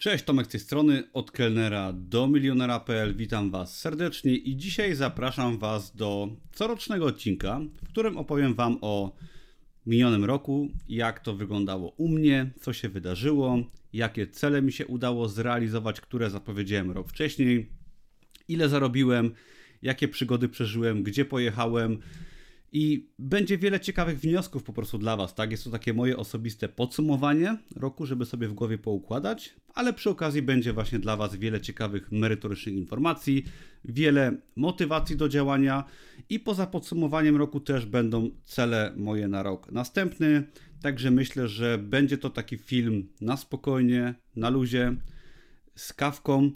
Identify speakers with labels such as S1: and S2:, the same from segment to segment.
S1: Cześć, Tomek z tej strony, od kelnera do milionera.pl. Witam Was serdecznie i dzisiaj zapraszam Was do corocznego odcinka, w którym opowiem Wam o minionym roku, jak to wyglądało u mnie, co się wydarzyło, jakie cele mi się udało zrealizować, które zapowiedziałem rok wcześniej, ile zarobiłem, jakie przygody przeżyłem, gdzie pojechałem i będzie wiele ciekawych wniosków po prostu dla Was, tak? Jest to takie moje osobiste podsumowanie roku, żeby sobie w głowie poukładać, ale przy okazji będzie właśnie dla Was wiele ciekawych, merytorycznych informacji, wiele motywacji do działania i poza podsumowaniem roku też będą cele moje na rok następny. Także myślę, że będzie to taki film na spokojnie, na luzie, z kawką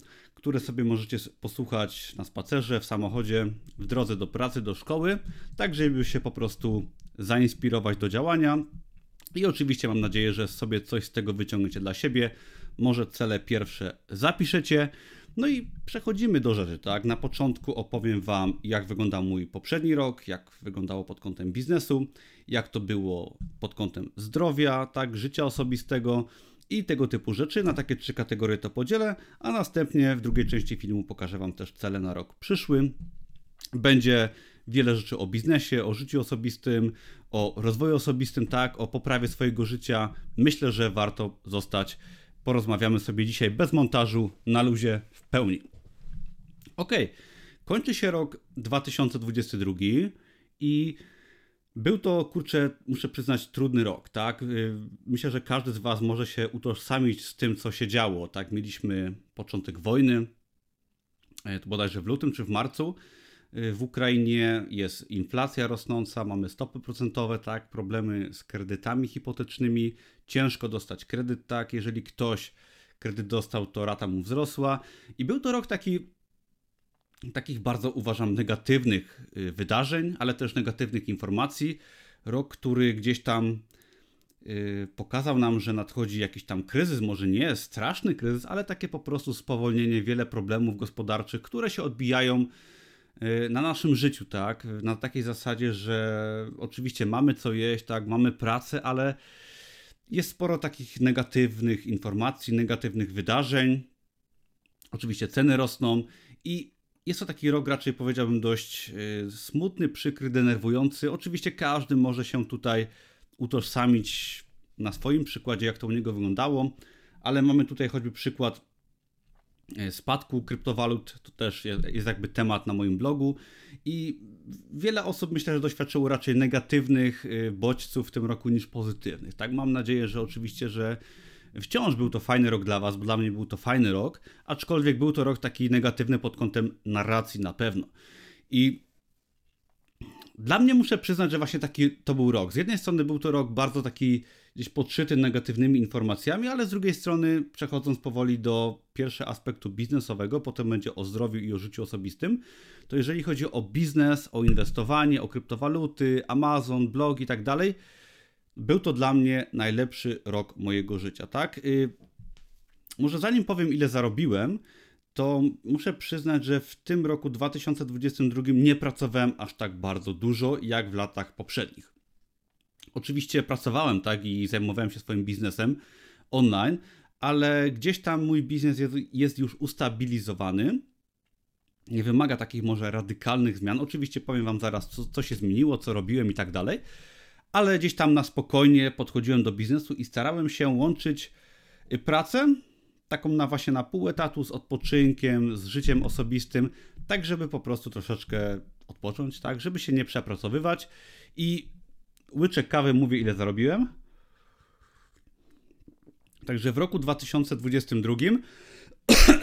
S1: które sobie możecie posłuchać na spacerze, w samochodzie, w drodze do pracy, do szkoły, tak żeby się po prostu zainspirować do działania. I oczywiście mam nadzieję, że sobie coś z tego wyciągniecie dla siebie. Może cele pierwsze zapiszecie. No i przechodzimy do rzeczy, tak? Na początku opowiem Wam, jak wyglądał mój poprzedni rok, jak wyglądało pod kątem biznesu, jak to było pod kątem zdrowia, tak, życia osobistego, i tego typu rzeczy. Na takie trzy kategorie to podzielę, a następnie w drugiej części filmu pokażę Wam też cele na rok przyszły. Będzie wiele rzeczy o biznesie, o życiu osobistym, o rozwoju osobistym, tak, o poprawie swojego życia. Myślę, że warto zostać. Porozmawiamy sobie dzisiaj bez montażu, na luzie, w pełni. Ok, kończy się rok 2022 i był to, kurczę, muszę przyznać, trudny rok, tak? Y, myślę, że każdy z Was może się utożsamić z tym, co się działo, tak? Mieliśmy początek wojny, e, to bodajże w lutym czy w marcu. Y, w Ukrainie jest inflacja rosnąca, mamy stopy procentowe, tak? Problemy z kredytami hipotecznymi, ciężko dostać kredyt, tak? Jeżeli ktoś kredyt dostał, to rata mu wzrosła. I był to rok taki takich bardzo uważam negatywnych y, wydarzeń, ale też negatywnych informacji. Rok, który gdzieś tam y, pokazał nam, że nadchodzi jakiś tam kryzys, może nie straszny kryzys, ale takie po prostu spowolnienie, wiele problemów gospodarczych, które się odbijają y, na naszym życiu, tak? Na takiej zasadzie, że oczywiście mamy co jeść, tak, mamy pracę, ale jest sporo takich negatywnych informacji, negatywnych wydarzeń. Oczywiście ceny rosną i jest to taki rok raczej powiedziałbym dość e, smutny, przykry, denerwujący. Oczywiście każdy może się tutaj utożsamić na swoim przykładzie, jak to u niego wyglądało, ale mamy tutaj choćby przykład e, spadku kryptowalut, to też jest jakby temat na moim blogu i wiele osób myślę, że doświadczyło raczej negatywnych e, bodźców w tym roku niż pozytywnych. Tak, mam nadzieję, że oczywiście, że Wciąż był to fajny rok dla Was, bo dla mnie był to fajny rok, aczkolwiek był to rok taki negatywny pod kątem narracji na pewno. I dla mnie muszę przyznać, że właśnie taki to był rok. Z jednej strony był to rok bardzo taki gdzieś podszyty negatywnymi informacjami, ale z drugiej strony przechodząc powoli do pierwszego aspektu biznesowego, potem będzie o zdrowiu i o życiu osobistym, to jeżeli chodzi o biznes, o inwestowanie, o kryptowaluty, Amazon, blog i tak dalej, był to dla mnie najlepszy rok mojego życia, tak? Y, może zanim powiem, ile zarobiłem, to muszę przyznać, że w tym roku 2022 nie pracowałem aż tak bardzo dużo jak w latach poprzednich. Oczywiście pracowałem, tak, i zajmowałem się swoim biznesem online, ale gdzieś tam mój biznes jest, już ustabilizowany. Nie wymaga takich może radykalnych zmian. Oczywiście powiem Wam zaraz, co, co się zmieniło, co robiłem i tak dalej ale gdzieś tam na spokojnie podchodziłem do biznesu i starałem się łączyć y, pracę taką na właśnie na pół etatu z odpoczynkiem, z życiem osobistym, tak żeby po prostu troszeczkę odpocząć, tak, żeby się nie przepracowywać i łyczek kawy mówię ile zarobiłem. Także w roku 2022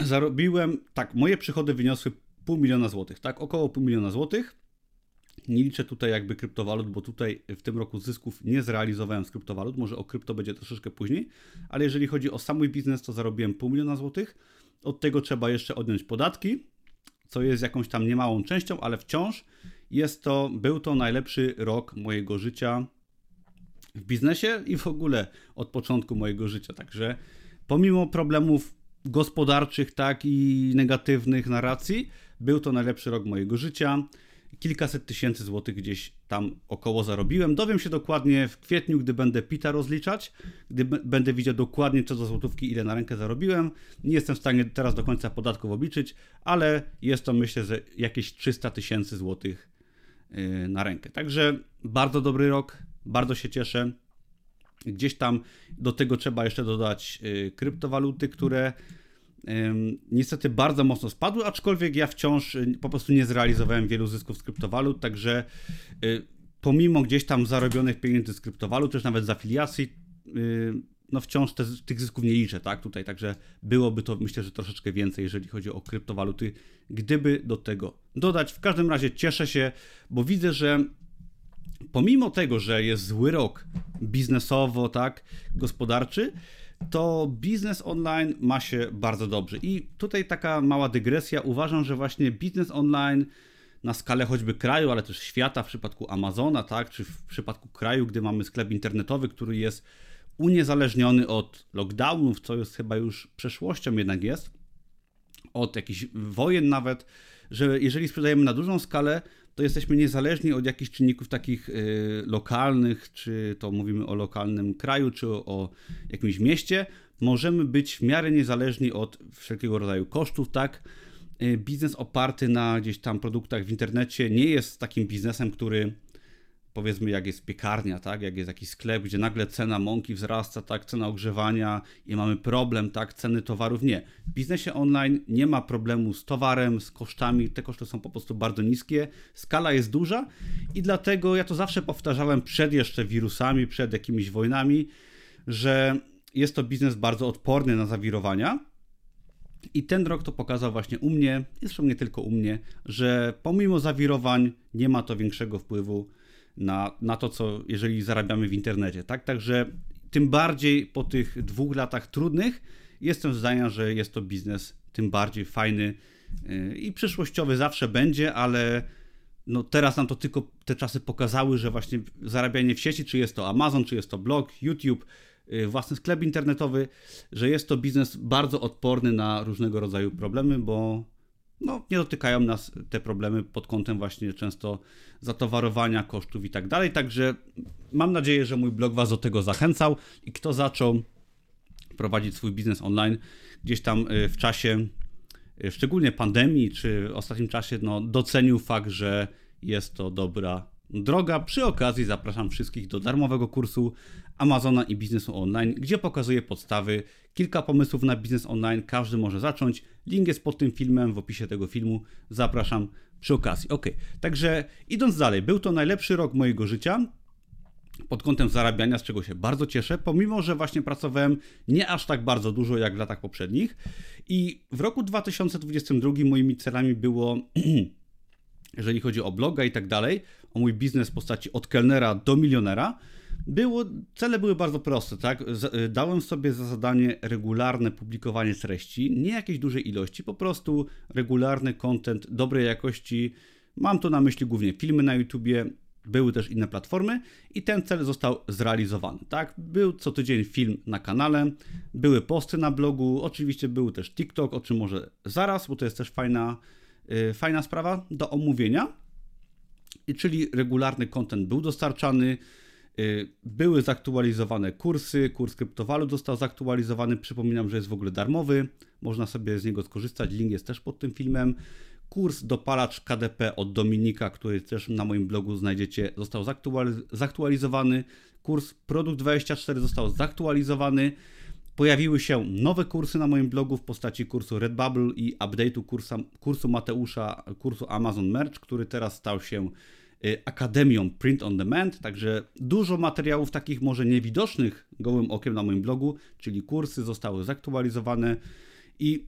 S1: zarobiłem, tak, moje przychody wyniosły pół miliona złotych, tak, około pół miliona złotych. Nie liczę tutaj jakby kryptowalut, bo tutaj w tym roku zysków nie zrealizowałem z kryptowalut. Może o krypto będzie troszeczkę później, ale jeżeli chodzi o sam mój biznes, to zarobiłem pół miliona złotych. Od tego trzeba jeszcze odjąć podatki, co jest jakąś tam niemałą częścią, ale wciąż jest to, był to najlepszy rok mojego życia w biznesie i w ogóle od początku mojego życia. Także pomimo problemów gospodarczych, tak i negatywnych narracji, był to najlepszy rok mojego życia. Kilkaset tysięcy złotych gdzieś tam około zarobiłem. Dowiem się dokładnie w kwietniu, gdy będę PITA rozliczać, gdy będę widział dokładnie co do złotówki, ile na rękę zarobiłem. Nie jestem w stanie teraz do końca podatków obliczyć, ale jest to myślę, że jakieś 300 tysięcy złotych y, na rękę. Także bardzo dobry rok, bardzo się cieszę. Gdzieś tam do tego trzeba jeszcze dodać y, kryptowaluty, które niestety bardzo mocno spadły, aczkolwiek ja wciąż y, po prostu nie zrealizowałem wielu zysków z kryptowalut, także y, pomimo gdzieś tam zarobionych pieniędzy z kryptowalut, też nawet z afiliacji, y, no wciąż te, tych zysków nie liczę, tak, tutaj, także byłoby to myślę, że troszeczkę więcej, jeżeli chodzi o kryptowaluty, gdyby do tego dodać. W każdym razie cieszę się, bo widzę, że pomimo tego, że jest zły rok biznesowo, tak, gospodarczy, to biznes online ma się bardzo dobrze. I tutaj taka mała dygresja. Uważam, że właśnie biznes online na skalę choćby kraju, ale też świata w przypadku Amazona, tak, czy w przypadku kraju, gdy mamy sklep internetowy, który jest uniezależniony od lockdownów, co jest chyba już przeszłością jednak jest, od jakichś wojen nawet, że jeżeli sprzedajemy na dużą skalę, to jesteśmy niezależni od jakichś czynników takich y, lokalnych, czy to mówimy o lokalnym kraju, czy o, jakimś mieście. Możemy być w miarę niezależni od wszelkiego rodzaju kosztów, tak? Y, biznes oparty na gdzieś tam produktach w internecie nie jest takim biznesem, który powiedzmy jak jest piekarnia, tak, jak jest jakiś sklep, gdzie nagle cena mąki wzrasta, tak, cena ogrzewania i mamy problem, tak, ceny towarów, nie. W biznesie online nie ma problemu z towarem, z kosztami, te koszty są po prostu bardzo niskie, skala jest duża i dlatego ja to zawsze powtarzałem przed jeszcze wirusami, przed jakimiś wojnami, że jest to biznes bardzo odporny na zawirowania, i ten rok to pokazał właśnie u mnie, zresztą nie tylko u mnie, że pomimo zawirowań nie ma to większego wpływu na, na to, co jeżeli zarabiamy w internecie. Tak? Także tym bardziej po tych dwóch latach trudnych jestem zdania, że jest to biznes tym bardziej fajny yy, i przyszłościowy zawsze będzie, ale no teraz nam to tylko te czasy pokazały, że właśnie zarabianie w sieci, czy jest to Amazon, czy jest to blog, YouTube, yy, własny sklep internetowy, że jest to biznes bardzo odporny na różnego rodzaju problemy, bo no, nie dotykają nas te problemy pod kątem właśnie często zatowarowania, kosztów i tak dalej. Także mam nadzieję, że mój blog Was do tego zachęcał i kto zaczął prowadzić swój biznes online gdzieś tam y, w czasie, y, szczególnie pandemii, czy w ostatnim czasie, no, docenił fakt, że jest to dobra droga. Przy okazji zapraszam wszystkich do darmowego kursu Amazona i biznesu online, gdzie pokazuję podstawy, kilka pomysłów na biznes online, każdy może zacząć. Link jest pod tym filmem, w opisie tego filmu. Zapraszam przy okazji. Ok, także idąc dalej, był to najlepszy rok mojego życia pod kątem zarabiania, z czego się bardzo cieszę, pomimo że właśnie pracowałem nie aż tak bardzo dużo jak w latach poprzednich. I w roku 2022 moimi celami było, jeżeli chodzi o bloga i tak dalej, o mój biznes w postaci od kelnera do milionera, było, cele były bardzo proste, tak? Y, dałem sobie za zadanie regularne publikowanie treści, nie jakiejś dużej ilości, po prostu regularny content dobrej jakości. Mam tu na myśli głównie filmy na YouTubie, były też inne platformy i ten cel został zrealizowany, tak? Był co tydzień film na kanale, były posty na blogu, oczywiście był też TikTok, o czym może zaraz, bo to jest też fajna, yy, fajna sprawa do omówienia. Czyli regularny content był dostarczany, Y, były zaktualizowane kursy, kurs kryptowalut został zaktualizowany. Przypominam, że jest w ogóle darmowy, można sobie z niego skorzystać. Link jest też pod tym filmem. Kurs dopalacz KDP od Dominika, który też na moim blogu znajdziecie, został zaktualizowany. Kurs Produkt 24 został zaktualizowany. Pojawiły się nowe kursy na moim blogu w postaci kursu Redbubble i update'u kursu, kursu Mateusza, kursu Amazon Merch, który teraz stał się Y, Akademią Print on Demand, także dużo materiałów takich może niewidocznych gołym okiem na moim blogu, czyli kursy zostały zaktualizowane i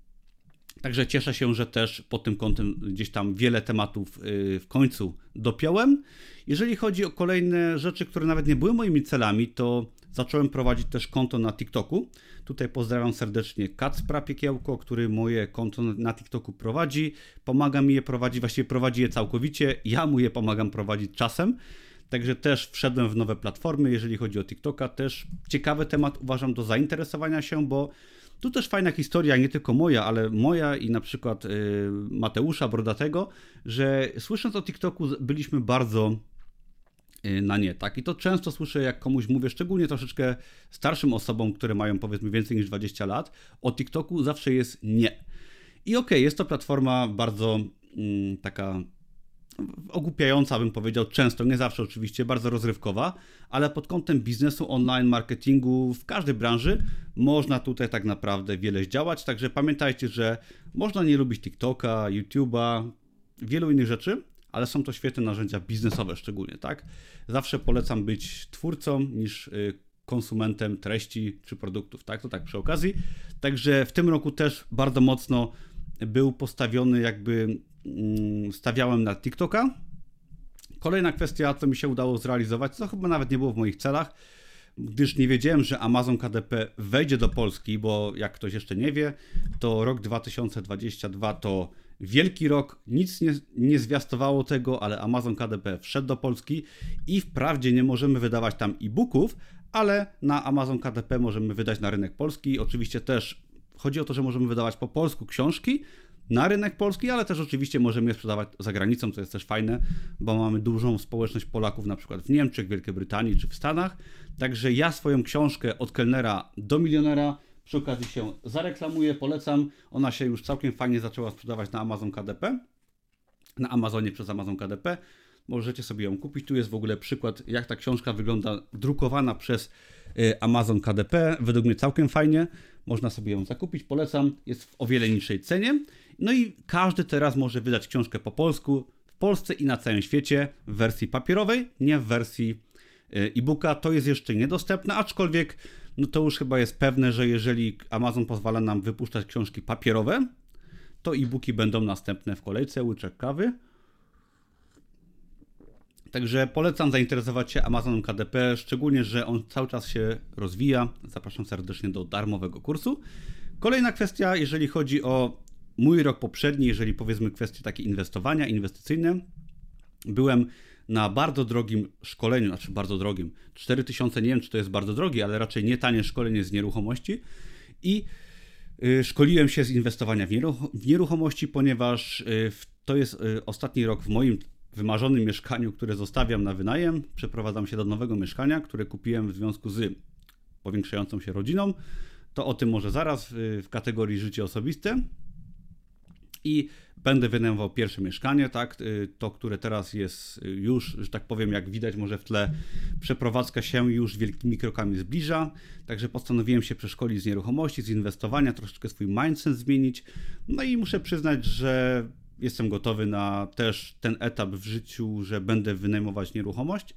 S1: także cieszę się, że też pod tym kątem gdzieś tam wiele tematów y, w końcu dopiąłem. Jeżeli chodzi o kolejne rzeczy, które nawet nie były moimi celami, to zacząłem prowadzić też konto na TikToku. Tutaj pozdrawiam serdecznie Kacpra Piekiełko, który moje konto na TikToku prowadzi. Pomaga mi je prowadzić, właściwie prowadzi je całkowicie. Ja mu je pomagam prowadzić czasem. Także też wszedłem w nowe platformy, jeżeli chodzi o TikToka. Też ciekawy temat uważam do zainteresowania się, bo Tu też fajna historia, nie tylko moja, ale moja i na przykład Mateusza Brodatego, że słysząc o TikToku byliśmy bardzo na nie, tak? I to często słyszę, jak komuś mówię, szczególnie troszeczkę starszym osobom, które mają powiedzmy więcej niż 20 lat, o TikToku zawsze jest nie. I okej, okay, jest to platforma bardzo mm, taka ogłupiająca, bym powiedział, często, nie zawsze oczywiście, bardzo rozrywkowa, ale pod kątem biznesu online, marketingu, w każdej branży można tutaj tak naprawdę wiele zdziałać, także pamiętajcie, że można nie lubić TikToka, YouTube'a, wielu innych rzeczy, ale są to świetne narzędzia biznesowe szczególnie, tak? Zawsze polecam być twórcą niż y, konsumentem treści czy produktów, tak? To tak przy okazji. Także w tym roku też bardzo mocno był postawiony jakby mm, stawiałem na TikToka. Kolejna kwestia, co mi się udało zrealizować, co chyba nawet nie było w moich celach, gdyż nie wiedziałem, że Amazon KDP wejdzie do Polski, bo jak ktoś jeszcze nie wie, to rok 2022 to wielki rok, nic nie, nie zwiastowało tego, ale Amazon KDP wszedł do Polski i wprawdzie nie możemy wydawać tam e-booków, ale na Amazon KDP możemy wydać na rynek polski. Oczywiście też chodzi o to, że możemy wydawać po polsku książki na rynek polski, ale też oczywiście możemy je sprzedawać za granicą, co jest też fajne, bo mamy dużą społeczność Polaków na przykład w Niemczech, Wielkiej Brytanii czy w Stanach. Także ja swoją książkę od kelnera do milionera przy okazji się zareklamuję, polecam. Ona się już całkiem fajnie zaczęła sprzedawać na Amazon KDP. Na Amazonie przez Amazon KDP. Możecie sobie ją kupić. Tu jest w ogóle przykład, jak ta książka wygląda, drukowana przez y, Amazon KDP. Według mnie całkiem fajnie. Można sobie ją zakupić, polecam. Jest w o wiele niższej cenie. No i każdy teraz może wydać książkę po polsku w Polsce i na całym świecie w wersji papierowej, nie w wersji y, e-booka. To jest jeszcze niedostępne, aczkolwiek no to już chyba jest pewne, że jeżeli Amazon pozwala nam wypuszczać książki papierowe, to e-booki będą następne w kolejce, łyczek kawy. Także polecam zainteresować się Amazonem KDP, szczególnie, że on cały czas się rozwija. Zapraszam serdecznie do darmowego kursu. Kolejna kwestia, jeżeli chodzi o mój rok poprzedni, jeżeli powiedzmy kwestie takie inwestowania, inwestycyjne, byłem na bardzo drogim szkoleniu, znaczy bardzo drogim, 4000, nie wiem czy to jest bardzo drogie, ale raczej nie tanie szkolenie z nieruchomości i y, szkoliłem się z inwestowania w nieruchomości, ponieważ y, to jest y, ostatni rok w moim wymarzonym mieszkaniu, które zostawiam na wynajem. Przeprowadzam się do nowego mieszkania, które kupiłem w związku z powiększającą się rodziną. To o tym może zaraz w kategorii życie osobiste. I będę wynajmował pierwsze mieszkanie, tak, y, to, które teraz jest już, że tak powiem, jak widać może w tle, przeprowadzka się już wielkimi krokami zbliża, także postanowiłem się przeszkolić z nieruchomości, z inwestowania, troszeczkę swój mindset zmienić, no i muszę przyznać, że jestem gotowy na też ten etap w życiu, że będę wynajmować nieruchomość.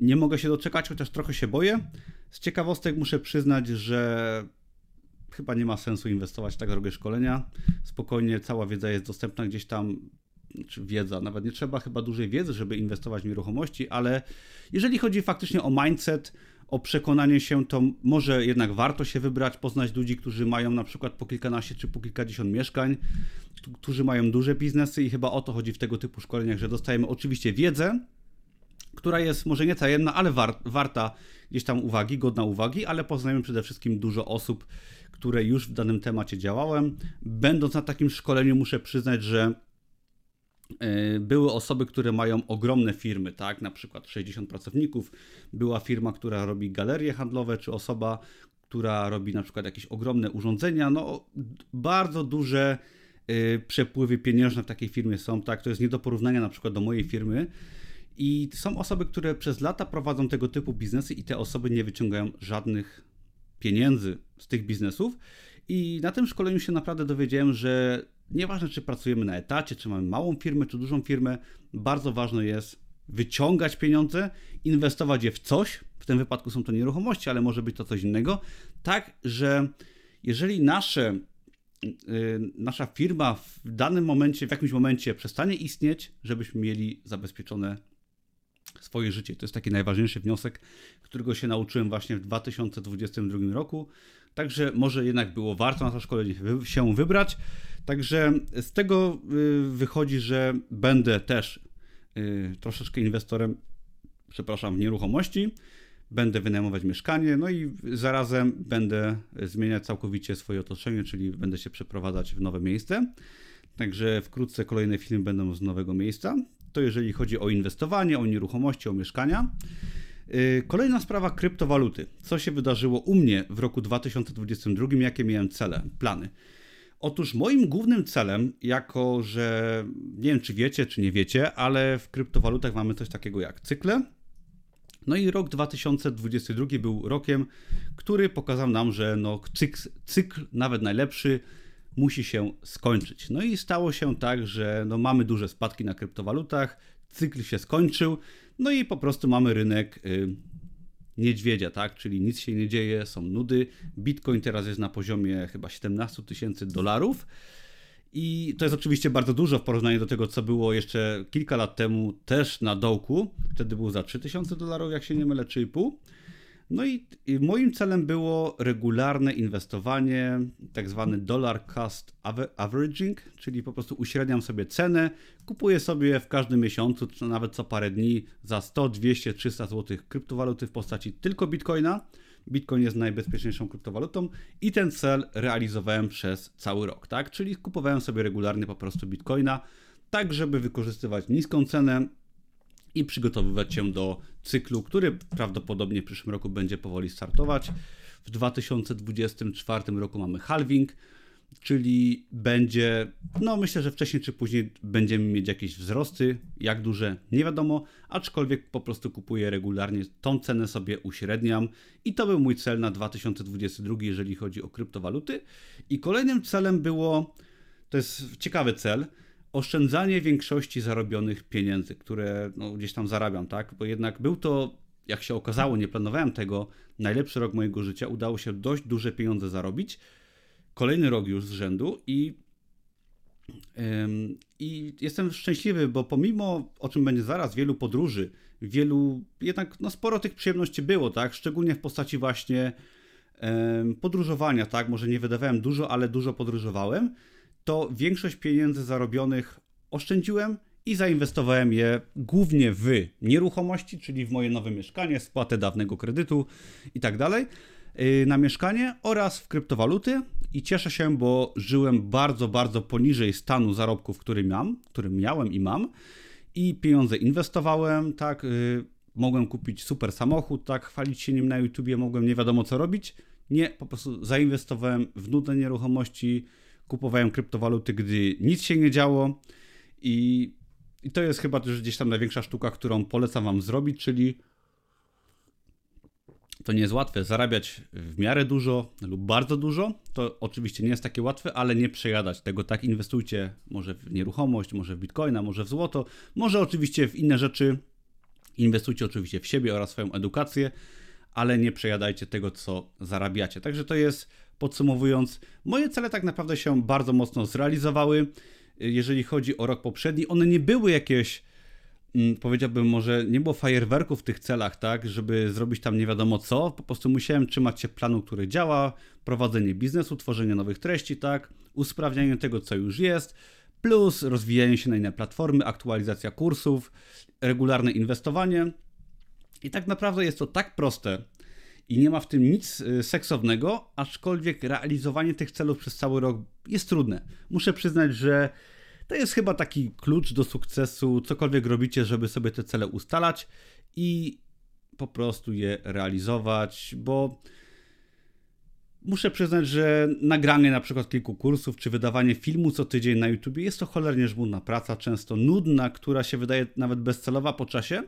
S1: Nie mogę się doczekać, chociaż trochę się boję. Z ciekawostek muszę przyznać, że chyba nie ma sensu inwestować w tak drogie szkolenia. Spokojnie, cała wiedza jest dostępna gdzieś tam, czy wiedza, nawet nie trzeba chyba dużej wiedzy, żeby inwestować w nieruchomości, ale jeżeli chodzi faktycznie o mindset, o przekonanie się, to może jednak warto się wybrać, poznać ludzi, którzy mają na przykład po kilkanaście czy po kilkadziesiąt mieszkań, którzy mają duże biznesy i chyba o to chodzi w tego typu szkoleniach, że dostajemy oczywiście wiedzę, która jest może nie tajemna, ale war, warta gdzieś tam uwagi, godna uwagi, ale poznajemy przede wszystkim dużo osób, które już w danym temacie działałem. Będąc na takim szkoleniu, muszę przyznać, że e, były osoby, które mają ogromne firmy, tak, na przykład 60 pracowników. Była firma, która robi galerie handlowe, czy osoba, która robi na przykład jakieś ogromne urządzenia. No, bardzo duże e, przepływy pieniężne w takiej firmie są, tak, to jest nie do porównania na przykład do mojej firmy. I są osoby, które przez lata prowadzą tego typu biznesy i te osoby nie wyciągają żadnych pieniędzy z tych biznesów. I na tym szkoleniu się naprawdę dowiedziałem, że nieważne czy pracujemy na etacie, czy mamy małą firmę, czy dużą firmę, bardzo ważne jest wyciągać pieniądze, inwestować je w coś. W tym wypadku są to nieruchomości, ale może być to coś innego. Tak, że jeżeli nasze y, nasza firma w danym momencie, w jakimś momencie przestanie istnieć, żebyśmy mieli zabezpieczone swoje życie. To jest taki najważniejszy wniosek, którego się nauczyłem właśnie w 2022 roku. Także może jednak było warto na to szkolenie się wybrać. Także z tego y, wychodzi, że będę też y, troszeczkę inwestorem, przepraszam, w nieruchomości. będę wynajmować mieszkanie, no i zarazem będę zmieniać całkowicie swoje otoczenie, czyli będę się przeprowadzać w nowe miejsce. Także wkrótce kolejne filmy będą z nowego miejsca. To jeżeli chodzi o inwestowanie, o nieruchomości, o mieszkania. Y, kolejna sprawa kryptowaluty. Co się wydarzyło u mnie w roku 2022, jakie miałem cele, plany? Otóż moim głównym celem, jako że nie wiem czy wiecie, czy nie wiecie, ale w kryptowalutach mamy coś takiego jak cykle. No i rok 2022 był rokiem, który pokazał nam, że no cykl, cykl nawet najlepszy, musi się skończyć. No i stało się tak, że no mamy duże spadki na kryptowalutach, cykl się skończył, no i po prostu mamy rynek y, niedźwiedzia, tak? Czyli nic się nie dzieje, są nudy. Bitcoin teraz jest na poziomie chyba 17 tysięcy dolarów. I to jest oczywiście bardzo dużo w porównaniu do tego, co było jeszcze kilka lat temu, też na dołku. Wtedy był za 3000 dolarów, jak się nie mylę, 3,5. No i, moim celem było regularne inwestowanie, tak zwany dollar cost averaging, czyli po prostu uśredniam sobie cenę, kupuję sobie w każdym miesiącu, czy nawet co parę dni za 100, 200, 300 zł kryptowaluty w postaci tylko bitcoina. Bitcoin jest najbezpieczniejszą kryptowalutą i ten cel realizowałem przez cały rok, tak? Czyli kupowałem sobie regularnie po prostu bitcoina, tak żeby wykorzystywać niską cenę i przygotowywać się do cyklu, który prawdopodobnie w przyszłym roku będzie powoli startować. W 2024 roku mamy halving, czyli będzie, no myślę, że wcześniej czy później będziemy mieć jakieś wzrosty, jak duże, nie wiadomo, aczkolwiek po prostu kupuję regularnie, tą cenę sobie uśredniam i to był mój cel na 2022, jeżeli chodzi o kryptowaluty. I kolejnym celem było, to jest ciekawy cel, oszczędzanie większości zarobionych pieniędzy, które no, gdzieś tam zarabiam, tak? Bo jednak był to, jak się okazało, nie planowałem tego, najlepszy rok mojego życia. Udało się dość duże pieniądze zarobić. Kolejny rok już z rzędu i, ym, i jestem szczęśliwy, bo pomimo, o czym będzie zaraz, wielu podróży, wielu, jednak no, sporo tych przyjemności było, tak? Szczególnie w postaci właśnie podróżowania, tak? Może nie wydawałem dużo, ale dużo podróżowałem to większość pieniędzy zarobionych oszczędziłem i zainwestowałem je głównie w nieruchomości, czyli w moje nowe mieszkanie, spłatę dawnego kredytu i tak dalej y, na mieszkanie oraz w kryptowaluty i cieszę się, bo żyłem bardzo, bardzo poniżej stanu zarobków, który mam, który miałem i mam i pieniądze inwestowałem, tak, y, mogłem kupić super samochód, tak, chwalić się nim na YouTubie, mogłem nie wiadomo co robić. Nie, po prostu zainwestowałem w nudne nieruchomości, kupowałem kryptowaluty, gdy nic się nie działo i, i to jest chyba też gdzieś tam największa sztuka, którą polecam Wam zrobić, czyli to nie jest łatwe zarabiać w miarę dużo lub bardzo dużo. To oczywiście nie jest takie łatwe, ale nie przejadać tego. Tak inwestujcie może w nieruchomość, może w bitcoina, może w złoto, może oczywiście w inne rzeczy. Inwestujcie oczywiście w siebie oraz swoją edukację, ale nie przejadajcie tego, co zarabiacie. Także to jest Podsumowując, moje cele tak naprawdę się bardzo mocno zrealizowały. Jeżeli chodzi o rok poprzedni, one nie były jakieś, mm, powiedziałbym, może nie było fajerwerków w tych celach, tak, żeby zrobić tam nie wiadomo co. Po prostu musiałem trzymać się planu, który działa, prowadzenie biznesu, tworzenie nowych treści, tak, usprawnianie tego, co już jest, plus rozwijanie się na inne platformy, aktualizacja kursów, regularne inwestowanie. I tak naprawdę jest to tak proste, i nie ma w tym nic y, seksownego, aczkolwiek realizowanie tych celów przez cały rok jest trudne. Muszę przyznać, że to jest chyba taki klucz do sukcesu, cokolwiek robicie, żeby sobie te cele ustalać i po prostu je realizować, bo muszę przyznać, że nagranie na przykład kilku kursów, czy wydawanie filmu co tydzień na YouTube jest to cholernie żmudna praca, często nudna, która się wydaje nawet bezcelowa po czasie,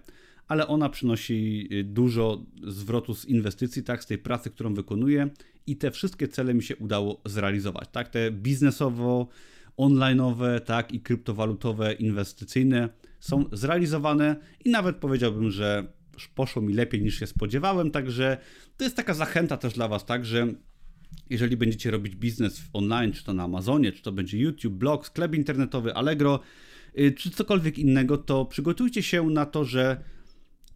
S1: ale ona przynosi y, dużo zwrotu z inwestycji, tak, z tej pracy, którą wykonuję i te wszystkie cele mi się udało zrealizować, tak, te biznesowo, online'owe, tak, i kryptowalutowe, inwestycyjne są zrealizowane i nawet powiedziałbym, że poszło mi lepiej niż się spodziewałem, także to jest taka zachęta też dla Was, tak, że jeżeli będziecie robić biznes online, czy to na Amazonie, czy to będzie YouTube, blog, sklep internetowy, Allegro, y, czy cokolwiek innego, to przygotujcie się na to, że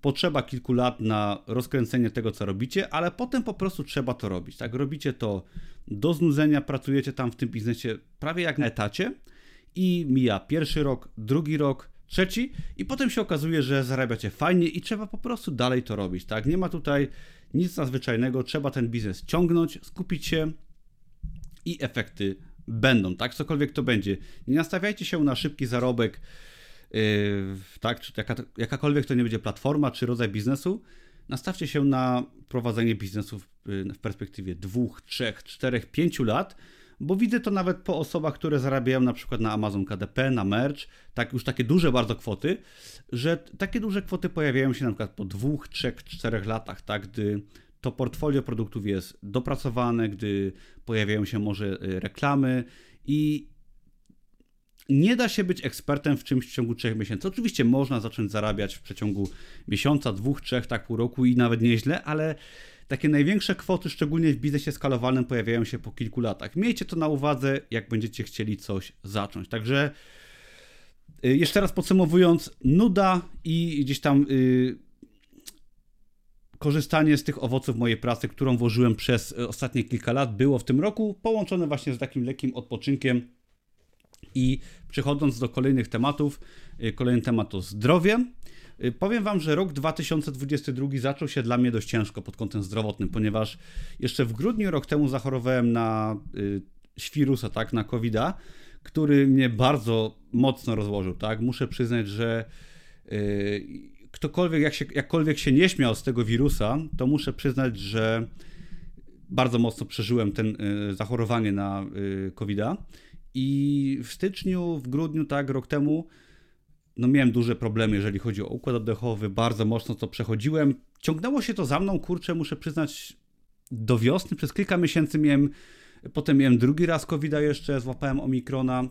S1: potrzeba kilku lat na rozkręcenie tego, co robicie, ale potem po prostu trzeba to robić. Tak, robicie to do znudzenia, pracujecie tam w tym biznesie prawie jak na etacie i mija pierwszy rok, drugi rok, trzeci i potem się okazuje, że zarabiacie fajnie i trzeba po prostu dalej to robić, tak? Nie ma tutaj nic nadzwyczajnego, trzeba ten biznes ciągnąć, skupić się i efekty będą, tak? Cokolwiek to będzie. Nie nastawiajcie się na szybki zarobek, tak? Czy jaka, jakakolwiek to nie będzie platforma czy rodzaj biznesu. Nastawcie się na prowadzenie biznesu w, w perspektywie dwóch, trzech, czterech, pięciu lat, bo widzę to nawet po osobach, które zarabiają na przykład na Amazon KDP, na merch, tak już takie duże bardzo kwoty, że takie duże kwoty pojawiają się na przykład po dwóch, trzech, czterech latach, tak, gdy to portfolio produktów jest dopracowane, gdy pojawiają się może y, reklamy i nie da się być ekspertem w czymś w ciągu trzech miesięcy. Oczywiście można zacząć zarabiać w przeciągu miesiąca, dwóch, trzech, tak pół roku i nawet nieźle, ale takie największe kwoty, szczególnie w biznesie skalowalnym, pojawiają się po kilku latach. Miejcie to na uwadze, jak będziecie chcieli coś zacząć. Także y, jeszcze raz podsumowując, nuda i gdzieś tam yy, korzystanie z tych owoców mojej pracy, którą włożyłem przez y, ostatnie kilka lat, było w tym roku połączone właśnie z takim lekkim odpoczynkiem. I przechodząc do kolejnych tematów, y, kolejny temat to zdrowie. Y, powiem Wam, że rok 2022 zaczął się dla mnie dość ciężko pod kątem zdrowotnym, ponieważ jeszcze w grudniu rok temu zachorowałem na y, świrusa, tak, na covid który mnie bardzo mocno rozłożył, tak. Muszę przyznać, że ktokolwiek, jak się, jakkolwiek się nie śmiał z tego wirusa, to muszę przyznać, że bardzo mocno przeżyłem ten zachorowanie na covid i w styczniu, w grudniu, tak, rok temu no miałem duże problemy, jeżeli chodzi o układ oddechowy, bardzo mocno to przechodziłem. Ciągnęło się to za mną, kurczę, muszę przyznać, do wiosny, przez kilka miesięcy miałem, potem miałem drugi raz covid jeszcze, złapałem omikrona,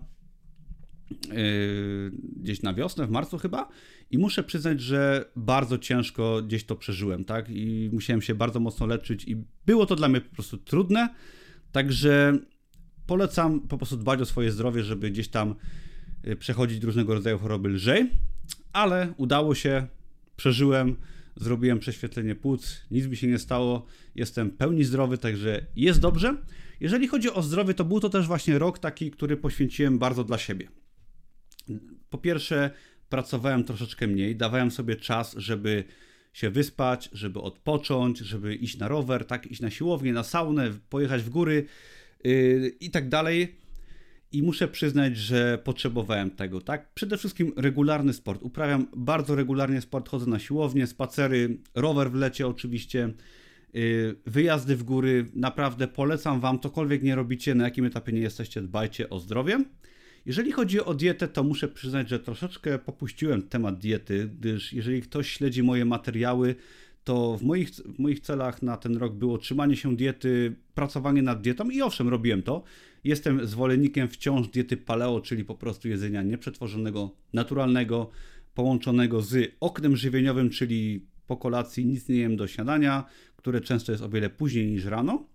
S1: yy, gdzieś na wiosnę, w marcu chyba. I muszę przyznać, że bardzo ciężko gdzieś to przeżyłem, tak, i musiałem się bardzo mocno leczyć i było to dla mnie po prostu trudne, także polecam po prostu dbać o swoje zdrowie, żeby gdzieś tam Y, przechodzić różnego rodzaju choroby lżej, ale udało się, przeżyłem, zrobiłem prześwietlenie płuc, nic mi się nie stało, jestem pełni zdrowy, także jest dobrze. Jeżeli chodzi o zdrowie, to był to też właśnie rok taki, który poświęciłem bardzo dla siebie. Po pierwsze, pracowałem troszeczkę mniej, dawałem sobie czas, żeby się wyspać, żeby odpocząć, żeby iść na rower, tak, iść na siłownię, na saunę, pojechać w góry yy, i tak dalej i muszę przyznać, że potrzebowałem tego, tak? Przede wszystkim regularny sport. Uprawiam bardzo regularnie sport, chodzę na siłownię, spacery, rower w lecie oczywiście, y, wyjazdy w góry. Naprawdę polecam Wam, cokolwiek nie robicie, na jakim etapie nie jesteście, dbajcie o zdrowie. Jeżeli chodzi o dietę, to muszę przyznać, że troszeczkę popuściłem temat diety, gdyż jeżeli ktoś śledzi moje materiały, to w moich, w moich celach na ten rok było trzymanie się diety, pracowanie nad dietą i owszem, robiłem to. Jestem zwolennikiem wciąż diety paleo, czyli po prostu jedzenia nieprzetworzonego, naturalnego, połączonego z oknem żywieniowym, czyli po kolacji nic nie jem do śniadania, które często jest o wiele później niż rano.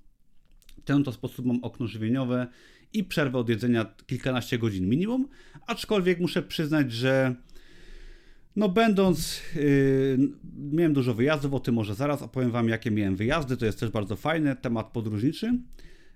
S1: W ten to sposób mam okno żywieniowe i przerwę od jedzenia kilkanaście godzin minimum, aczkolwiek muszę przyznać, że no będąc, yy, miałem dużo wyjazdów, o tym może zaraz opowiem Wam, jakie miałem wyjazdy, to jest też bardzo fajny temat podróżniczy.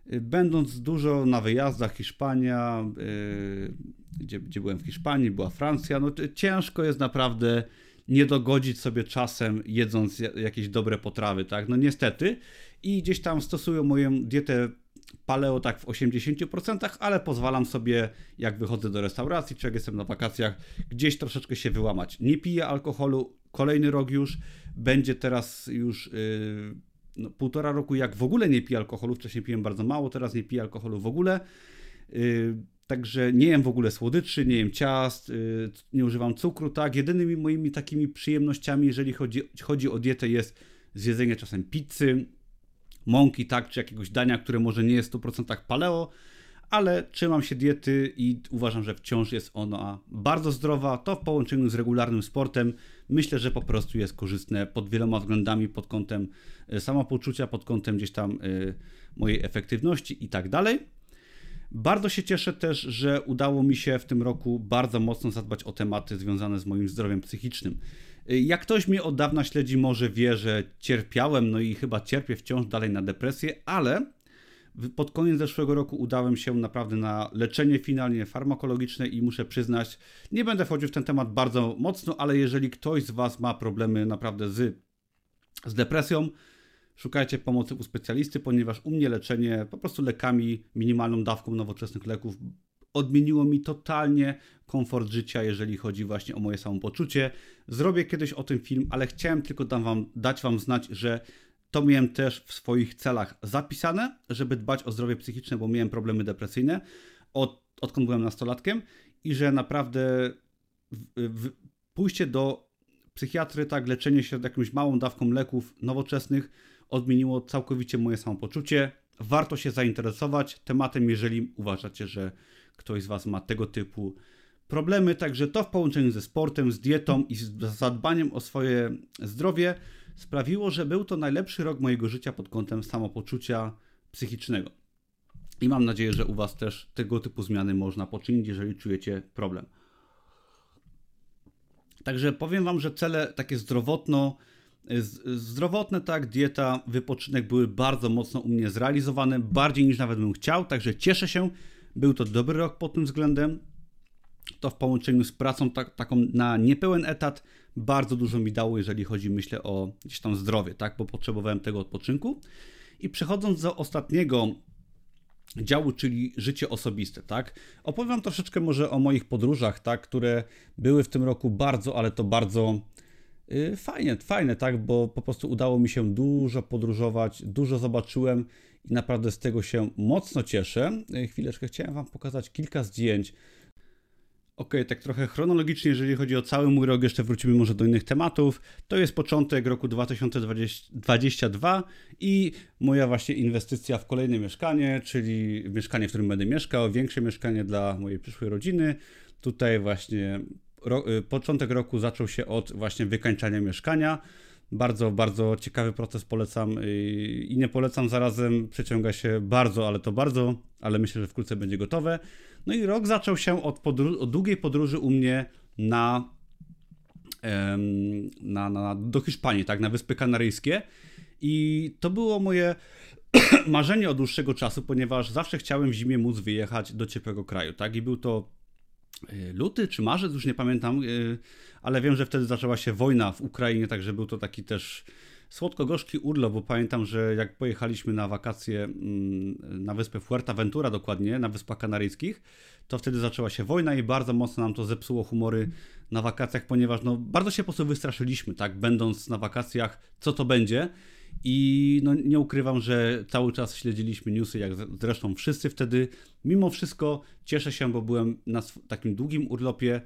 S1: Yy, będąc dużo na wyjazdach, Hiszpania, yy, gdzie, gdzie byłem w Hiszpanii, była Francja, no ciężko jest naprawdę nie dogodzić sobie czasem jedząc jakieś dobre potrawy, tak? No niestety. I gdzieś tam stosują moją dietę paleo tak w 80%, ale pozwalam sobie, jak wychodzę do restauracji, czy jak jestem na wakacjach, gdzieś troszeczkę się wyłamać. Nie piję alkoholu, kolejny rok już, będzie teraz już yy, no, półtora roku, jak w ogóle nie piję alkoholu, wcześniej piłem bardzo mało, teraz nie piję alkoholu w ogóle. Yy, Także nie jem w ogóle słodyczy, nie jem ciast, yy, nie używam cukru, tak. Jedynymi moimi takimi przyjemnościami, jeżeli chodzi, chodzi o dietę, jest zjedzenie czasem pizzy, mąki, tak, czy jakiegoś dania, które może nie jest w 100% paleo, ale trzymam się diety i uważam, że wciąż jest ona bardzo zdrowa. To w połączeniu z regularnym sportem myślę, że po prostu jest korzystne pod wieloma względami, pod kątem e, samopoczucia, pod kątem gdzieś tam y, mojej efektywności i tak dalej. Bardzo się cieszę też, że udało mi się w tym roku bardzo mocno zadbać o tematy związane z moim zdrowiem psychicznym. Jak ktoś mnie od dawna śledzi, może wie, że cierpiałem, no i chyba cierpię wciąż dalej na depresję, ale Pod koniec zeszłego roku udałem się naprawdę na leczenie finalnie farmakologiczne i muszę przyznać, nie będę wchodził w ten temat bardzo mocno, ale jeżeli ktoś z Was ma problemy naprawdę z, z depresją, szukajcie pomocy u specjalisty, ponieważ u mnie leczenie po prostu lekami, minimalną dawką nowoczesnych leków odmieniło mi totalnie komfort życia, jeżeli chodzi właśnie o moje samopoczucie. Zrobię kiedyś o tym film, ale chciałem tylko wam, dać Wam znać, że to miałem też w swoich celach zapisane, żeby dbać o zdrowie psychiczne, bo miałem problemy depresyjne od, odkąd byłem nastolatkiem i że naprawdę w, w, pójście do psychiatry, tak, leczenie się jakąś małą dawką leków nowoczesnych odmieniło całkowicie moje samopoczucie. Warto się zainteresować tematem, jeżeli uważacie, że ktoś z Was ma tego typu problemy. Także to w połączeniu ze sportem, z dietą i z zadbaniem o swoje zdrowie sprawiło, że był to najlepszy rok mojego życia pod kątem samopoczucia psychicznego. I mam nadzieję, że u Was też tego typu zmiany można poczynić, jeżeli czujecie problem. Także powiem Wam, że cele takie zdrowotno, zdrowotne, tak, dieta, wypoczynek były bardzo mocno u mnie zrealizowane, bardziej niż nawet bym chciał, także cieszę się. Był to dobry rok pod tym względem. To w połączeniu z pracą tak, taką na niepełen etat bardzo dużo mi dało, jeżeli chodzi, myślę, o gdzieś tam zdrowie, tak, bo potrzebowałem tego odpoczynku. I przechodząc do ostatniego działu, czyli życie osobiste, tak? Opowiem troszeczkę może o moich podróżach, tak, które były w tym roku bardzo, ale to bardzo yy, fajnie, fajne, tak, bo po prostu udało mi się dużo podróżować, dużo zobaczyłem i naprawdę z tego się mocno cieszę. Yy, chwileczkę, chciałem Wam pokazać kilka zdjęć Ok, tak trochę chronologicznie, jeżeli chodzi o cały mój rok, jeszcze wrócimy może do innych tematów. To jest początek roku 2022 i moja właśnie inwestycja w kolejne mieszkanie, czyli mieszkanie, w którym będę mieszkał, większe mieszkanie dla mojej przyszłej rodziny. Tutaj właśnie ro, y, początek roku zaczął się od właśnie wykańczania mieszkania. Bardzo, bardzo ciekawy proces polecam y, i nie polecam zarazem, przeciąga się bardzo, ale to bardzo, ale myślę, że wkrótce będzie gotowe. No i rok zaczął się od, od długiej podróży u mnie na, na, na, do Hiszpanii, tak, na Wyspy Kanaryjskie. I to było moje marzenie od dłuższego czasu, ponieważ zawsze chciałem w zimie móc wyjechać do ciepłego kraju, tak? I był to luty czy marzec, już nie pamiętam, e, ale wiem, że wtedy zaczęła się wojna w Ukrainie, także był to taki też słodko-gorzki urlop, bo pamiętam, że jak pojechaliśmy na wakacje mm, na wyspę Fuerteventura dokładnie, na Wyspach Kanaryjskich, to wtedy zaczęła się wojna i bardzo mocno nam to zepsuło humory na wakacjach, ponieważ no, bardzo się po prostu wystraszyliśmy, tak, będąc na wakacjach, co to będzie. I no, nie ukrywam, że cały czas śledziliśmy newsy, jak zresztą wszyscy wtedy. Mimo wszystko cieszę się, bo byłem na takim długim urlopie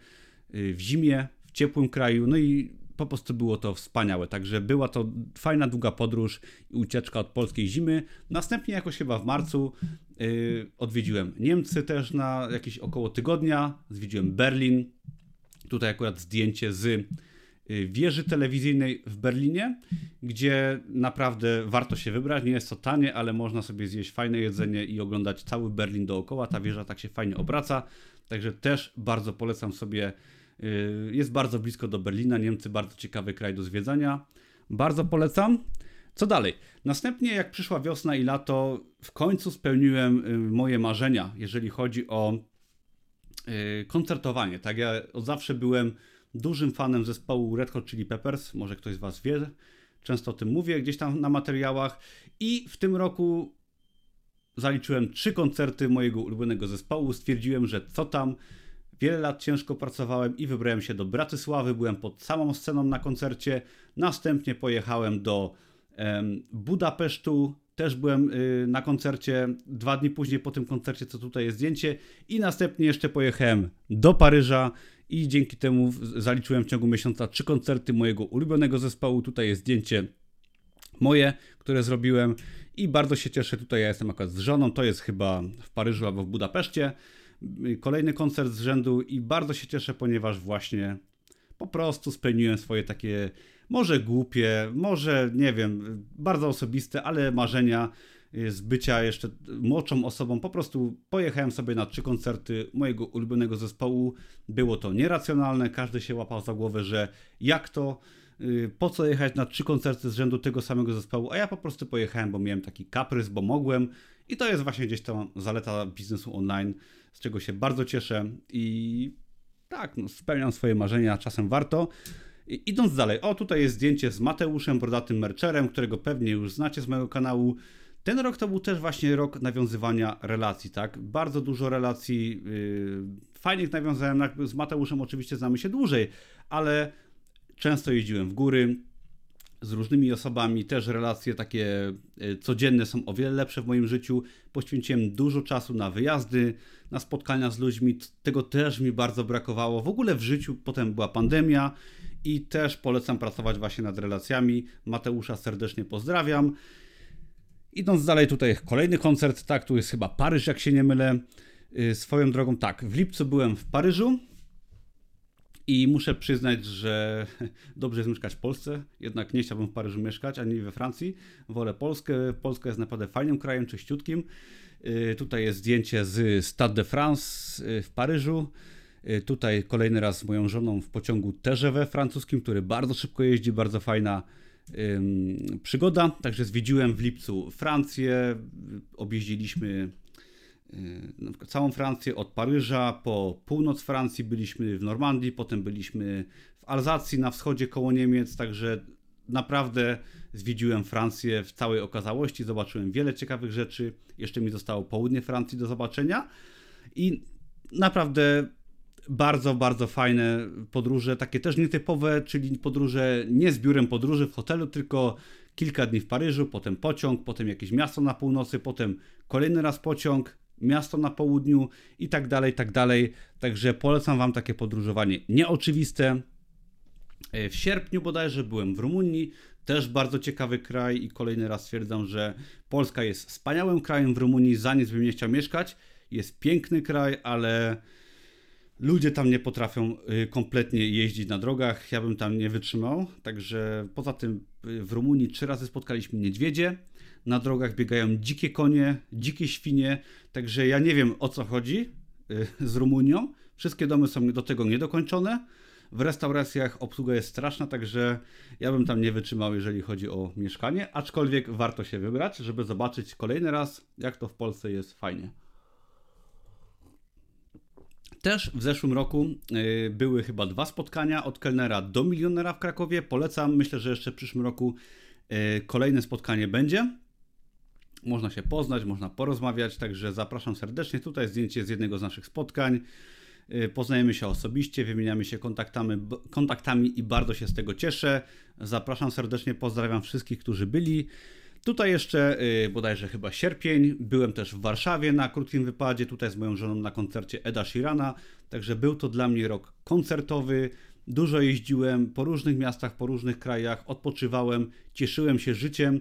S1: y, w zimie, w ciepłym kraju, no i po prostu było to wspaniałe. Także była to fajna, długa podróż i ucieczka od polskiej zimy. Następnie jakoś chyba w marcu yy, odwiedziłem Niemcy też na jakieś około tygodnia. Zwiedziłem Berlin. Tutaj akurat zdjęcie z wieży telewizyjnej w Berlinie, gdzie naprawdę warto się wybrać. Nie jest to tanie, ale można sobie zjeść fajne jedzenie i oglądać cały Berlin dookoła. Ta wieża tak się fajnie obraca. Także też bardzo polecam sobie Y, jest bardzo blisko do Berlina. Niemcy bardzo ciekawy kraj do zwiedzania. Bardzo polecam. Co dalej? Następnie, jak przyszła wiosna i lato, w końcu spełniłem y, moje marzenia, jeżeli chodzi o y, koncertowanie. Tak, ja od zawsze byłem dużym fanem zespołu Red Hot Chili Peppers. Może ktoś z Was wie, często o tym mówię gdzieś tam na materiałach. I w tym roku zaliczyłem trzy koncerty mojego ulubionego zespołu. Stwierdziłem, że co tam Wiele lat ciężko pracowałem i wybrałem się do Bratysławy. Byłem pod samą sceną na koncercie. Następnie pojechałem do um, Budapesztu. Też byłem y, na koncercie dwa dni później po tym koncercie, co tutaj jest zdjęcie. I następnie jeszcze pojechałem do Paryża i dzięki temu zaliczyłem w ciągu miesiąca trzy koncerty mojego ulubionego zespołu. Tutaj jest zdjęcie moje, które zrobiłem i bardzo się cieszę. Tutaj ja jestem akurat z żoną. To jest chyba w Paryżu albo w Budapeszcie kolejny koncert z rzędu i bardzo się cieszę, ponieważ właśnie po prostu spełniłem swoje takie może głupie, może nie wiem, bardzo osobiste, ale marzenia z bycia jeszcze młodszą osobą. Po prostu pojechałem sobie na trzy koncerty mojego ulubionego zespołu. Było to nieracjonalne, każdy się łapał za głowę, że jak to, y, po co jechać na trzy koncerty z rzędu tego samego zespołu, a ja po prostu pojechałem, bo miałem taki kaprys, bo mogłem I to jest właśnie gdzieś tam zaleta biznesu online, z czego się bardzo cieszę i tak, no, spełniam swoje marzenia, czasem warto. I idąc dalej, o tutaj jest zdjęcie z Mateuszem, brodatym mercherem, którego pewnie już znacie z mojego kanału. Ten rok to był też właśnie rok nawiązywania relacji, tak? Bardzo dużo relacji yy, fajnych nawiązałem. Z Mateuszem oczywiście znamy się dłużej, ale często jeździłem w góry z różnymi osobami. Też relacje takie yy, codzienne są o wiele lepsze w moim życiu. Poświęciłem dużo czasu na wyjazdy, na spotkania z ludźmi. Tego też mi bardzo brakowało. W ogóle w życiu potem była pandemia i też polecam pracować właśnie nad relacjami. Mateusza serdecznie pozdrawiam. Idąc dalej, tutaj kolejny koncert, tak, tu jest chyba Paryż, jak się nie mylę. Y, swoją drogą, tak, w lipcu byłem w Paryżu i muszę przyznać, że dobrze jest mieszkać w Polsce, jednak nie chciałbym w Paryżu mieszkać, ani we Francji. Wolę Polskę. Polska jest naprawdę fajnym krajem, czyściutkim. Y, tutaj jest zdjęcie z Stade de France y, w Paryżu. Tutaj kolejny raz z moją żoną w pociągu TGV francuskim, który bardzo szybko jeździ, bardzo fajna przygoda. Także zwiedziłem w lipcu Francję, objeździliśmy y, całą Francję od Paryża po północ Francji, byliśmy w Normandii, potem byliśmy w Alzacji na wschodzie koło Niemiec, także naprawdę zwiedziłem Francję w całej okazałości, zobaczyłem wiele ciekawych rzeczy, jeszcze mi zostało południe Francji do zobaczenia i naprawdę bardzo, bardzo fajne podróże, takie też nietypowe, czyli podróże nie z biurem podróży w hotelu, tylko kilka dni w Paryżu, potem pociąg, potem jakieś miasto na północy, potem kolejny raz pociąg, miasto na południu i tak dalej, tak dalej. Także polecam Wam takie podróżowanie nieoczywiste. E, w sierpniu bodajże byłem w Rumunii, też bardzo ciekawy kraj i kolejny raz stwierdzam, że Polska jest wspaniałym krajem w Rumunii, za nic bym nie chciał mieszkać. Jest piękny kraj, ale Ludzie tam nie potrafią y, kompletnie jeździć na drogach, ja bym tam nie wytrzymał. Także poza tym y, w Rumunii trzy razy spotkaliśmy niedźwiedzie. Na drogach biegają dzikie konie, dzikie świnie. Także ja nie wiem o co chodzi y, z Rumunią. Wszystkie domy są do tego niedokończone. W restauracjach obsługa jest straszna, także ja bym tam nie wytrzymał, jeżeli chodzi o mieszkanie. Aczkolwiek warto się wybrać, żeby zobaczyć kolejny raz, jak to w Polsce jest fajnie. Też w zeszłym roku y, były chyba dwa spotkania od kelnera do milionera w Krakowie. Polecam, myślę, że jeszcze w przyszłym roku y, kolejne spotkanie będzie. Można się poznać, można porozmawiać, także zapraszam serdecznie. Tutaj zdjęcie z jednego z naszych spotkań. Y, poznajemy się osobiście, wymieniamy się kontaktami, kontaktami i bardzo się z tego cieszę. Zapraszam serdecznie, pozdrawiam wszystkich, którzy byli. Tutaj jeszcze yy, bodajże chyba sierpień. Byłem też w Warszawie na krótkim wypadzie, tutaj z moją żoną na koncercie Eda Shirana. Także był to dla mnie rok koncertowy. Dużo jeździłem po różnych miastach, po różnych krajach, odpoczywałem, cieszyłem się życiem.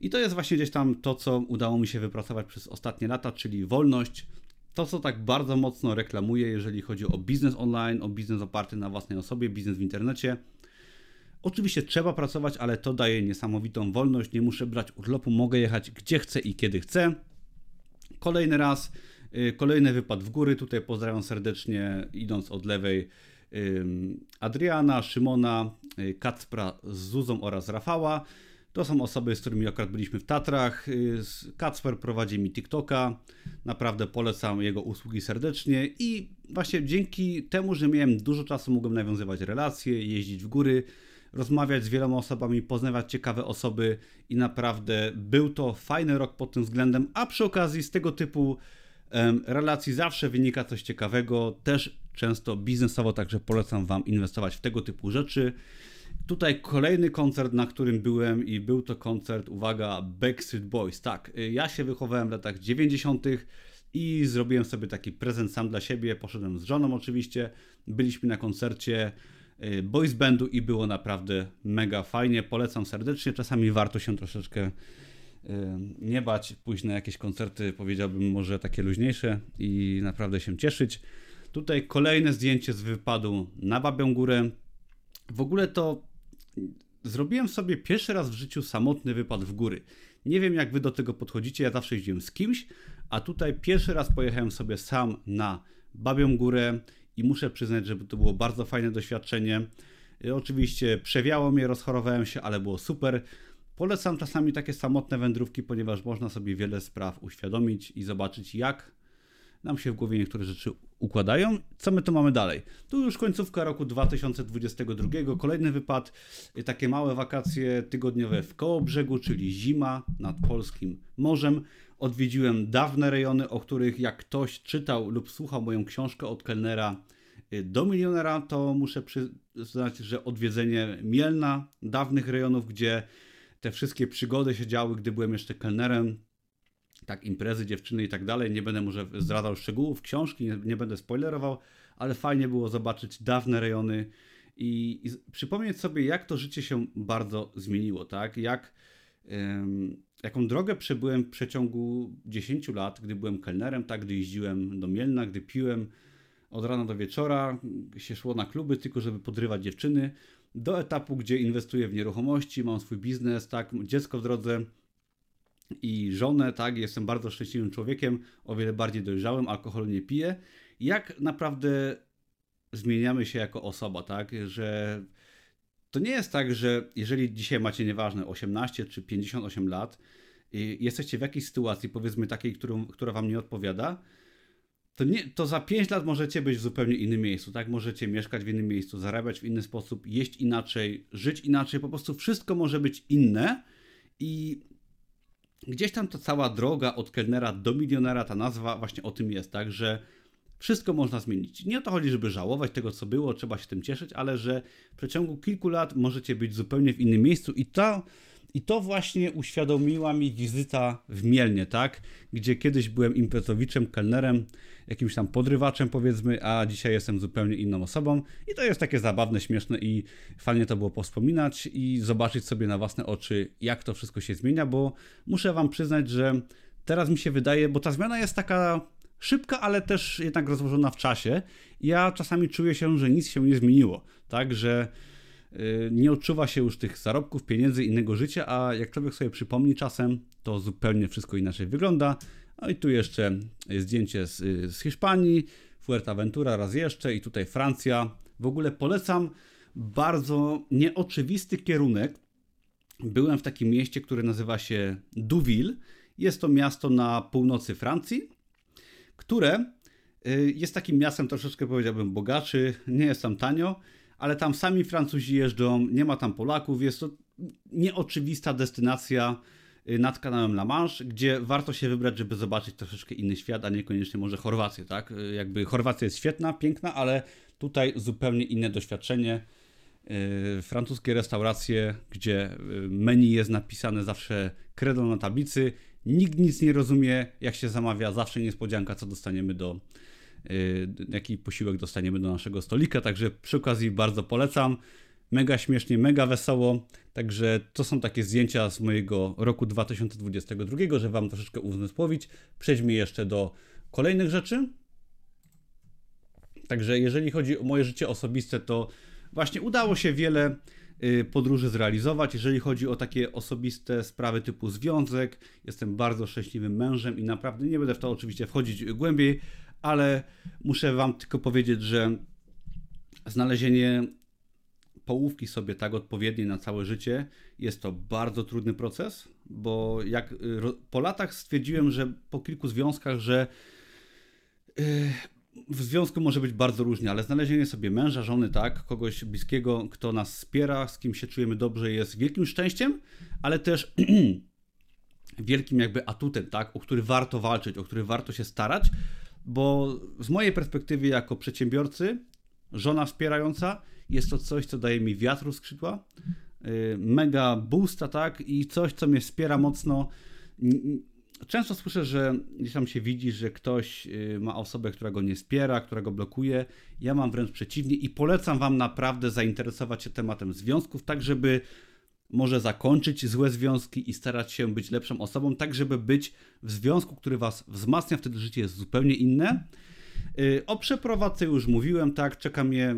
S1: I to jest właśnie gdzieś tam to, co udało mi się wypracować przez ostatnie lata, czyli wolność. To, co tak bardzo mocno reklamuję, jeżeli chodzi o biznes online, o biznes oparty na własnej osobie, biznes w internecie. Oczywiście trzeba pracować, ale to daje niesamowitą wolność. Nie muszę brać urlopu, mogę jechać gdzie chcę i kiedy chcę. Kolejny raz, y, kolejny wypad w góry. Tutaj pozdrawiam serdecznie, idąc od lewej Adriana, Szymona, y, Kacpra z Zuzą oraz Rafała. To są osoby, z którymi akurat byliśmy w Tatrach. Y, Kacper prowadzi mi TikToka. Naprawdę polecam jego usługi serdecznie i właśnie dzięki temu, że miałem dużo czasu, mogłem nawiązywać relacje, jeździć w góry rozmawiać z wieloma osobami, poznawać ciekawe osoby i naprawdę był to fajny rok pod tym względem, a przy okazji z tego typu relacji zawsze wynika coś ciekawego, też często biznesowo, także polecam Wam inwestować w tego typu rzeczy. Tutaj kolejny koncert, na którym byłem i był to koncert, uwaga, Backstreet Boys. Tak, y, ja się wychowałem w latach 90. i zrobiłem sobie taki prezent sam dla siebie. Poszedłem z żoną oczywiście. Byliśmy na koncercie boys bandu i było naprawdę mega fajnie. Polecam serdecznie. Czasami warto się troszeczkę y, nie bać, pójść na jakieś koncerty, powiedziałbym może takie luźniejsze i naprawdę się cieszyć. Tutaj kolejne zdjęcie z wypadu na Babią Górę. W ogóle to zrobiłem sobie pierwszy raz w życiu samotny wypad w góry. Nie wiem jak wy do tego podchodzicie, ja zawsze jeździłem z kimś, a tutaj pierwszy raz pojechałem sobie sam na Babią Górę i muszę przyznać, że to było bardzo fajne doświadczenie. Oczywiście przewiało mnie, rozchorowałem się, ale było super. Polecam czasami takie samotne wędrówki, ponieważ można sobie wiele spraw uświadomić i zobaczyć, jak nam się w głowie niektóre rzeczy układają. Co my tu mamy dalej? Tu już końcówka roku 2022, kolejny wypad, takie małe wakacje tygodniowe w Kołobrzegu, czyli zima nad polskim morzem. Odwiedziłem dawne rejony, o których jak ktoś czytał lub słuchał moją książkę od kelnera y, do milionera, to muszę przyznać, że odwiedzenie Mielna, dawnych rejonów, gdzie te wszystkie przygody się działy, gdy byłem jeszcze kelnerem, tak, imprezy, dziewczyny i tak dalej. Nie będę może zdradzał szczegółów książki, nie, nie będę spoilerował, ale fajnie było zobaczyć dawne rejony i, i przypomnieć sobie, jak to życie się bardzo zmieniło, tak? Jak, ym, jaką drogę przebyłem w przeciągu 10 lat, gdy byłem kelnerem, tak? Gdy jeździłem do Mielna, gdy piłem od rana do wieczora, się szło na kluby tylko, żeby podrywać dziewczyny, do etapu, gdzie inwestuję w nieruchomości, mam swój biznes, tak? Dziecko w drodze, i żonę, tak, jestem bardzo szczęśliwym człowiekiem, o wiele bardziej dojrzałym, alkoholu nie piję. Jak naprawdę zmieniamy się jako osoba, tak, że to nie jest tak, że jeżeli dzisiaj macie nieważne 18 czy 58 lat i jesteście w jakiejś sytuacji, powiedzmy takiej, którą, która wam nie odpowiada, to, nie, to za 5 lat możecie być w zupełnie innym miejscu, tak? Możecie mieszkać w innym miejscu, zarabiać w inny sposób, jeść inaczej, żyć inaczej, po prostu wszystko może być inne i gdzieś tam ta cała droga od kelnera do milionera, ta nazwa właśnie o tym jest, tak, że wszystko można zmienić. Nie o to chodzi, żeby żałować tego, co było, trzeba się tym cieszyć, ale że w przeciągu kilku lat możecie być zupełnie w innym miejscu i to i to właśnie uświadomiła mi wizyta w Mielnie, tak? Gdzie kiedyś byłem imprezowiczem, kelnerem, jakimś tam podrywaczem powiedzmy, a dzisiaj jestem zupełnie inną osobą. I to jest takie zabawne, śmieszne i fajnie to było powspominać i zobaczyć sobie na własne oczy, jak to wszystko się zmienia, bo muszę wam przyznać, że teraz mi się wydaje, bo ta zmiana jest taka szybka, ale też jednak rozłożona w czasie. Ja czasami czuję się, że nic się nie zmieniło, tak? Że nie odczuwa się już tych zarobków, pieniędzy, innego życia, a jak człowiek sobie przypomni czasem, to zupełnie wszystko inaczej wygląda. No i tu jeszcze zdjęcie z, z Hiszpanii, Fuerteventura raz jeszcze i tutaj Francja. W ogóle polecam bardzo nieoczywisty kierunek. Byłem w takim mieście, które nazywa się Douville. Jest to miasto na północy Francji, które y, jest takim miastem troszeczkę powiedziałbym bogaczy, nie jest tam tanio ale tam sami Francuzi jeżdżą, nie ma tam Polaków, jest to nieoczywista destynacja y, nad kanałem La Manche, gdzie warto się wybrać, żeby zobaczyć troszeczkę inny świat, a niekoniecznie może Chorwację, tak? Y, jakby Chorwacja jest świetna, piękna, ale tutaj zupełnie inne doświadczenie. Yy, francuskie restauracje, gdzie y, menu jest napisane zawsze kredą na tablicy, nikt nic nie rozumie, jak się zamawia, zawsze niespodzianka, co dostaniemy do, Y, jaki posiłek dostaniemy do naszego stolika. Także przy okazji bardzo polecam. Mega śmiesznie, mega wesoło. Także to są takie zdjęcia z mojego roku 2022, żeby Wam troszeczkę uzmysłowić. Przejdźmy jeszcze do kolejnych rzeczy. Także jeżeli chodzi o moje życie osobiste, to właśnie udało się wiele y, podróży zrealizować. Jeżeli chodzi o takie osobiste sprawy typu związek, jestem bardzo szczęśliwym mężem i naprawdę nie będę w to oczywiście wchodzić głębiej, ale muszę Wam tylko powiedzieć, że znalezienie połówki sobie tak odpowiedniej na całe życie jest to bardzo trudny proces, bo jak po latach stwierdziłem, że po kilku związkach, że yy, w związku może być bardzo różnie, ale znalezienie sobie męża, żony, tak, kogoś bliskiego, kto nas wspiera, z kim się czujemy dobrze, jest wielkim szczęściem, ale też wielkim jakby atutem, tak, o który warto walczyć, o który warto się starać, bo z mojej perspektywy jako przedsiębiorcy, żona wspierająca jest to coś, co daje mi wiatru skrzydła, y, mega boosta, tak, i coś, co mnie wspiera mocno. Często słyszę, że gdzieś tam się widzi, że ktoś y, ma osobę, która go nie wspiera, która go blokuje. Ja mam wręcz przeciwnie i polecam Wam naprawdę zainteresować się tematem związków, tak żeby może zakończyć złe związki i starać się być lepszą osobą, tak żeby być w związku, który was wzmacnia, wtedy życie jest zupełnie inne. Y, o przeprowadzce już mówiłem, tak, czeka mnie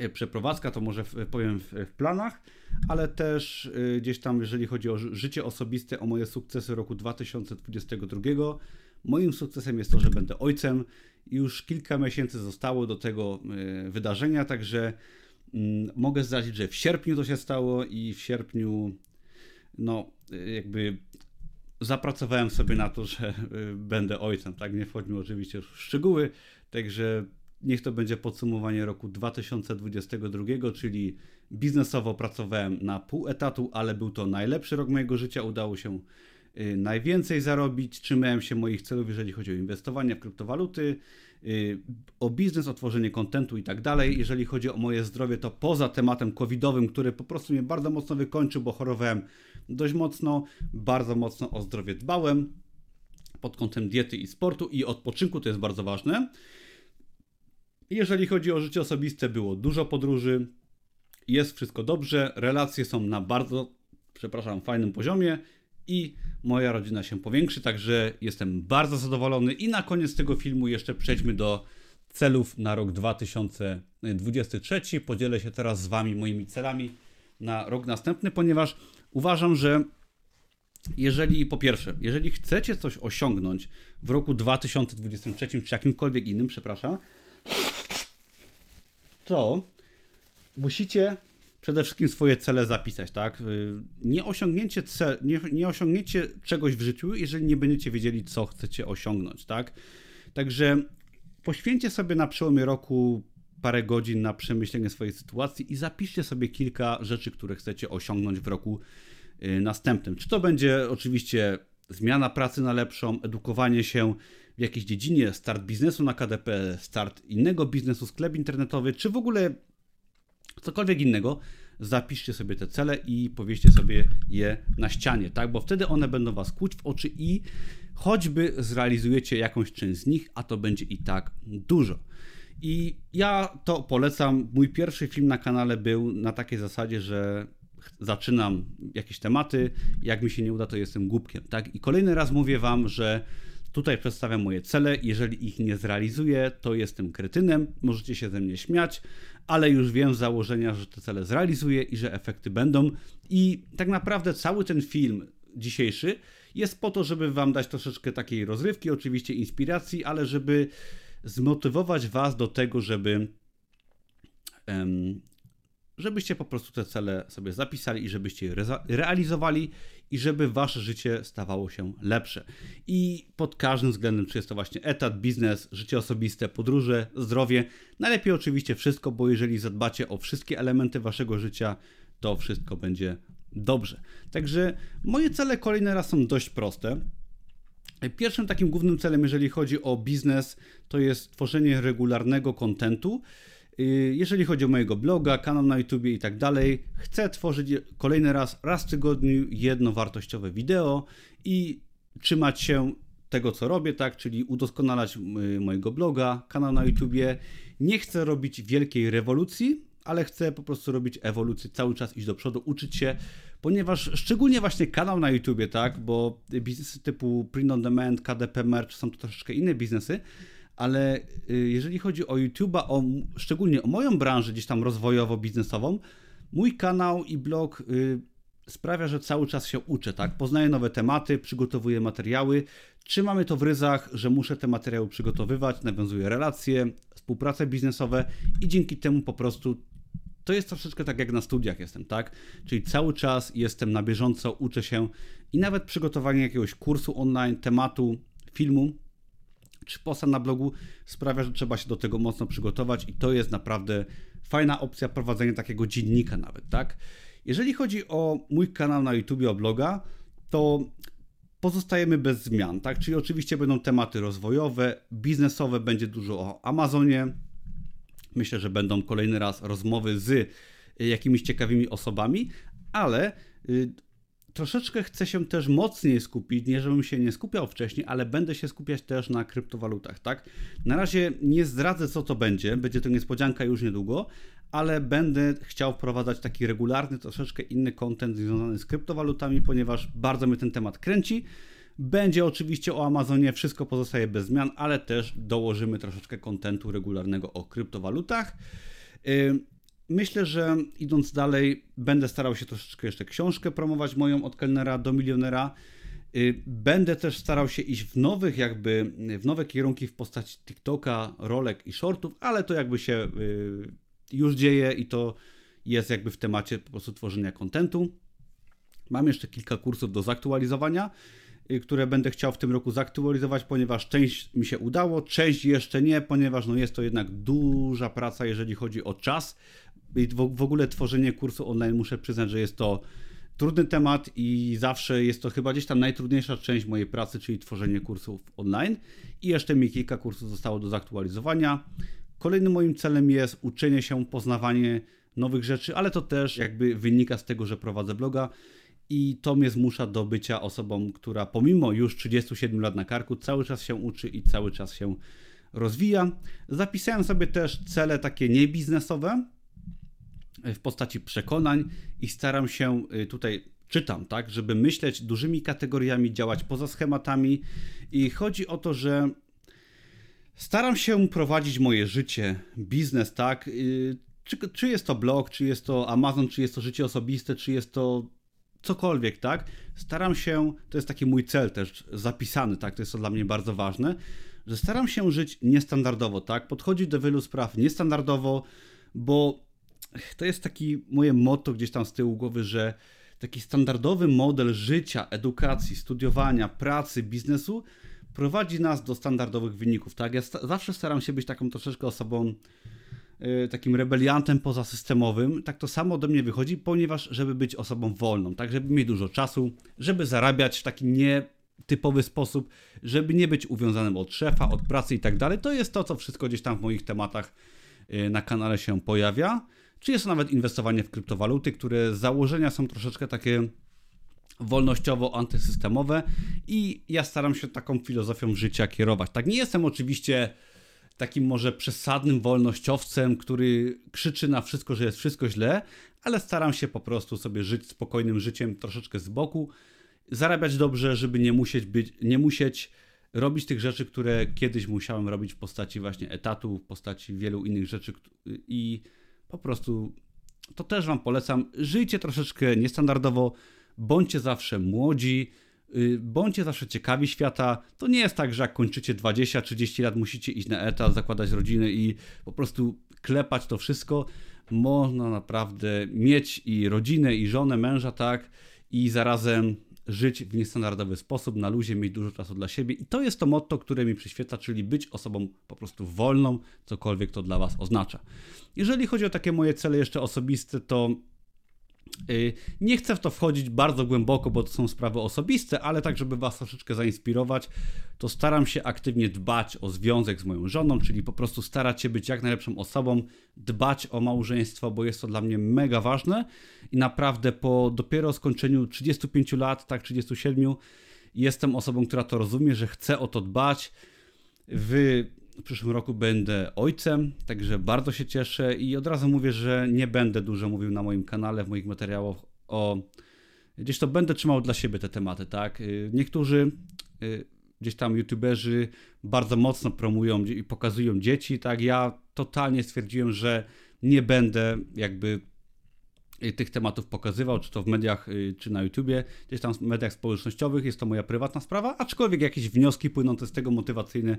S1: y, przeprowadzka, to może powiem w, w planach, ale też y, gdzieś tam, jeżeli chodzi o życie osobiste, o moje sukcesy roku 2022, moim sukcesem jest to, że będę ojcem. Już kilka miesięcy zostało do tego wydarzenia, także Mm, mogę zdradzić, że w sierpniu to się stało i w sierpniu no jakby zapracowałem sobie na to, że będę ojcem, tak? Nie wchodźmy oczywiście w szczegóły, także niech to będzie podsumowanie roku 2022, czyli biznesowo pracowałem na pół etatu, ale był to najlepszy rok mojego życia, udało się y, najwięcej zarobić, trzymałem się moich celów, jeżeli chodzi o inwestowanie w kryptowaluty, y, o biznes, o tworzenie kontentu i tak dalej. Jeżeli chodzi o moje zdrowie, to poza tematem covidowym, który po prostu mnie bardzo mocno wykończył, bo chorowałem dość mocno, bardzo mocno o zdrowie dbałem pod kątem diety i sportu i odpoczynku, to jest bardzo ważne. Jeżeli chodzi o życie osobiste, było dużo podróży, jest wszystko dobrze, relacje są na bardzo, przepraszam, fajnym poziomie i moja rodzina się powiększy, także jestem bardzo zadowolony. I na koniec tego filmu jeszcze przejdźmy do celów na rok 2023. Podzielę się teraz z Wami moimi celami na rok następny, ponieważ uważam, że jeżeli po pierwsze, jeżeli chcecie coś osiągnąć w roku 2023 czy jakimkolwiek innym, przepraszam, to musicie przede wszystkim swoje cele zapisać, tak? Y, nie osiągnięcie, cel, nie, nie osiągnięcie czegoś w życiu, jeżeli nie będziecie wiedzieli, co chcecie osiągnąć, tak? Także poświęćcie sobie na przełomie roku parę godzin na przemyślenie swojej sytuacji i zapiszcie sobie kilka rzeczy, które chcecie osiągnąć w roku y, następnym. Czy to będzie oczywiście zmiana pracy na lepszą, edukowanie się w jakiejś dziedzinie, start biznesu na KDP, start innego biznesu, sklep internetowy, czy w ogóle cokolwiek innego, zapiszcie sobie te cele i powieście sobie je na ścianie, tak? Bo wtedy one będą was kłuć w oczy i choćby zrealizujecie jakąś część z nich, a to będzie i tak dużo. I ja to polecam. Mój pierwszy film na kanale był na takiej zasadzie, że zaczynam jakieś tematy, jak mi się nie uda, to jestem głupkiem, tak? I kolejny raz mówię wam, że Tutaj przedstawiam moje cele. Jeżeli ich nie zrealizuję, to jestem kretynem. Możecie się ze mnie śmiać, ale już wiem z założenia, że te cele zrealizuję i że efekty będą. I tak naprawdę cały ten film dzisiejszy jest po to, żeby Wam dać troszeczkę takiej rozrywki, oczywiście inspiracji, ale żeby zmotywować Was do tego, żeby żebyście po prostu te cele sobie zapisali i żebyście je realizowali i żeby wasze życie stawało się lepsze. I pod każdym względem, czy jest to właśnie etat, biznes, życie osobiste, podróże, zdrowie, najlepiej oczywiście wszystko, bo jeżeli zadbacie o wszystkie elementy waszego życia, to wszystko będzie dobrze. Także moje cele kolejny raz są dość proste. Pierwszym takim głównym celem, jeżeli chodzi o biznes, to jest tworzenie regularnego kontentu. Y, jeżeli chodzi o mojego bloga, kanał na YouTube i tak dalej, chcę tworzyć kolejny raz, raz w tygodniu jedno wartościowe wideo i trzymać się tego, co robię, tak, czyli udoskonalać mojego bloga, kanał na YouTube. Nie chcę robić wielkiej rewolucji, ale chcę po prostu robić ewolucję, cały czas iść do przodu, uczyć się, ponieważ szczególnie właśnie kanał na YouTube, tak, bo biznesy typu print on demand, KDP merch są to troszeczkę inne biznesy, ale y, jeżeli chodzi o YouTube'a, o, szczególnie o moją branżę gdzieś tam rozwojowo-biznesową, mój kanał i blog y, sprawia, że cały czas się uczę, tak? Poznaję nowe tematy, przygotowuję materiały, trzymamy to w ryzach, że muszę te materiały przygotowywać, nawiązuję relacje, współprace biznesowe i dzięki temu po prostu to jest troszeczkę tak jak na studiach jestem, tak? Czyli cały czas jestem na bieżąco, uczę się i nawet przygotowanie jakiegoś kursu online, tematu, filmu czy posta na blogu sprawia, że trzeba się do tego mocno przygotować i to jest naprawdę fajna opcja prowadzenia takiego dziennika nawet, tak? Jeżeli chodzi o mój kanał na YouTube, o bloga, to pozostajemy bez zmian, tak? Czyli oczywiście będą tematy rozwojowe, biznesowe, będzie dużo o Amazonie. Myślę, że będą kolejny raz rozmowy z jakimiś ciekawymi osobami, ale y, troszeczkę chcę się też mocniej skupić, nie żebym się nie skupiał wcześniej, ale będę się skupiać też na kryptowalutach, tak? Na razie nie zdradzę, co to będzie, będzie to niespodzianka już niedługo, ale będę chciał wprowadzać taki regularny, troszeczkę inny kontent związany z kryptowalutami, ponieważ bardzo mnie ten temat kręci. Będzie oczywiście o Amazonie, wszystko pozostaje bez zmian, ale też dołożymy troszeczkę kontentu regularnego o kryptowalutach. Myślę, że idąc dalej, będę starał się troszeczkę jeszcze książkę promować moją od kelnera do milionera. Y, będę też starał się iść w nowych, jakby w nowe kierunki w postaci TikToka, rolek i shortów, ale to jakby się y, już dzieje i to jest jakby w temacie po prostu tworzenia kontentu. Mam jeszcze kilka kursów do zaktualizowania, y, które będę chciał w tym roku zaktualizować, ponieważ część mi się udało, część jeszcze nie, ponieważ no jest to jednak duża praca, jeżeli chodzi o czas. I w ogóle tworzenie kursu online muszę przyznać, że jest to trudny temat i zawsze jest to chyba gdzieś tam najtrudniejsza część mojej pracy, czyli tworzenie kursów online. I jeszcze mi kilka kursów zostało do zaktualizowania. Kolejnym moim celem jest uczenie się, poznawanie nowych rzeczy, ale to też jakby wynika z tego, że prowadzę bloga i to mnie zmusza do bycia osobą, która pomimo już 37 lat na karku cały czas się uczy i cały czas się rozwija. Zapisałem sobie też cele takie niebiznesowe w postaci przekonań i staram się y, tutaj czytam, tak, żeby myśleć dużymi kategoriami, działać poza schematami i chodzi o to, że staram się prowadzić moje życie, biznes, tak, y, czy, czy jest to blog, czy jest to Amazon, czy jest to życie osobiste, czy jest to cokolwiek, tak? Staram się, to jest taki mój cel też zapisany, tak? To jest to dla mnie bardzo ważne, że staram się żyć niestandardowo, tak? Podchodzić do wielu spraw niestandardowo, bo to jest taki moje motto gdzieś tam z tyłu głowy, że taki standardowy model życia, edukacji, studiowania, pracy, biznesu prowadzi nas do standardowych wyników, tak? Ja sta zawsze staram się być taką troszeczkę osobą Y, takim rebeliantem pozasystemowym, tak to samo do mnie wychodzi, ponieważ żeby być osobą wolną, tak, żeby mieć dużo czasu, żeby zarabiać w taki nietypowy sposób, żeby nie być uwiązanym od szefa, od pracy i tak dalej, to jest to, co wszystko gdzieś tam w moich tematach y, na kanale się pojawia. Czy jest to nawet inwestowanie w kryptowaluty, które z założenia są troszeczkę takie wolnościowo antysystemowe i ja staram się taką filozofią życia kierować. Tak, nie jestem oczywiście takim może przesadnym wolnościowcem, który krzyczy na wszystko, że jest wszystko źle, ale staram się po prostu sobie żyć spokojnym życiem troszeczkę z boku, zarabiać dobrze, żeby nie musieć być, nie musieć robić tych rzeczy, które kiedyś musiałem robić w postaci właśnie etatu, w postaci wielu innych rzeczy i po prostu to też wam polecam. Żyjcie troszeczkę niestandardowo, bądźcie zawsze młodzi, Y, bądźcie zawsze ciekawi świata. To nie jest tak, że jak kończycie 20-30 lat, musicie iść na etat, zakładać rodziny i po prostu klepać to wszystko. Można naprawdę mieć i rodzinę, i żonę, męża, tak, i zarazem żyć w niestandardowy sposób, na luzie, mieć dużo czasu dla siebie. I to jest to motto, które mi przyświeca, czyli być osobą po prostu wolną, cokolwiek to dla Was oznacza. Jeżeli chodzi o takie moje cele jeszcze osobiste, to nie chcę w to wchodzić bardzo głęboko, bo to są sprawy osobiste, ale tak, żeby Was troszeczkę zainspirować, to staram się aktywnie dbać o związek z moją żoną, czyli po prostu starać się być jak najlepszą osobą, dbać o małżeństwo, bo jest to dla mnie mega ważne i naprawdę po dopiero skończeniu 35 lat, tak 37, jestem osobą, która to rozumie, że chce o to dbać. Wy w przyszłym roku będę ojcem, także bardzo się cieszę i od razu mówię, że nie będę dużo mówił na moim kanale, w moich materiałach o. Gdzieś to będę trzymał dla siebie te tematy, tak? Y, niektórzy y, gdzieś tam youtuberzy bardzo mocno promują i pokazują dzieci, tak? Ja totalnie stwierdziłem, że nie będę jakby y, tych tematów pokazywał, czy to w mediach, czy na YouTubie, gdzieś tam w mediach społecznościowych, jest to moja prywatna sprawa, aczkolwiek jakieś wnioski płynące z tego motywacyjne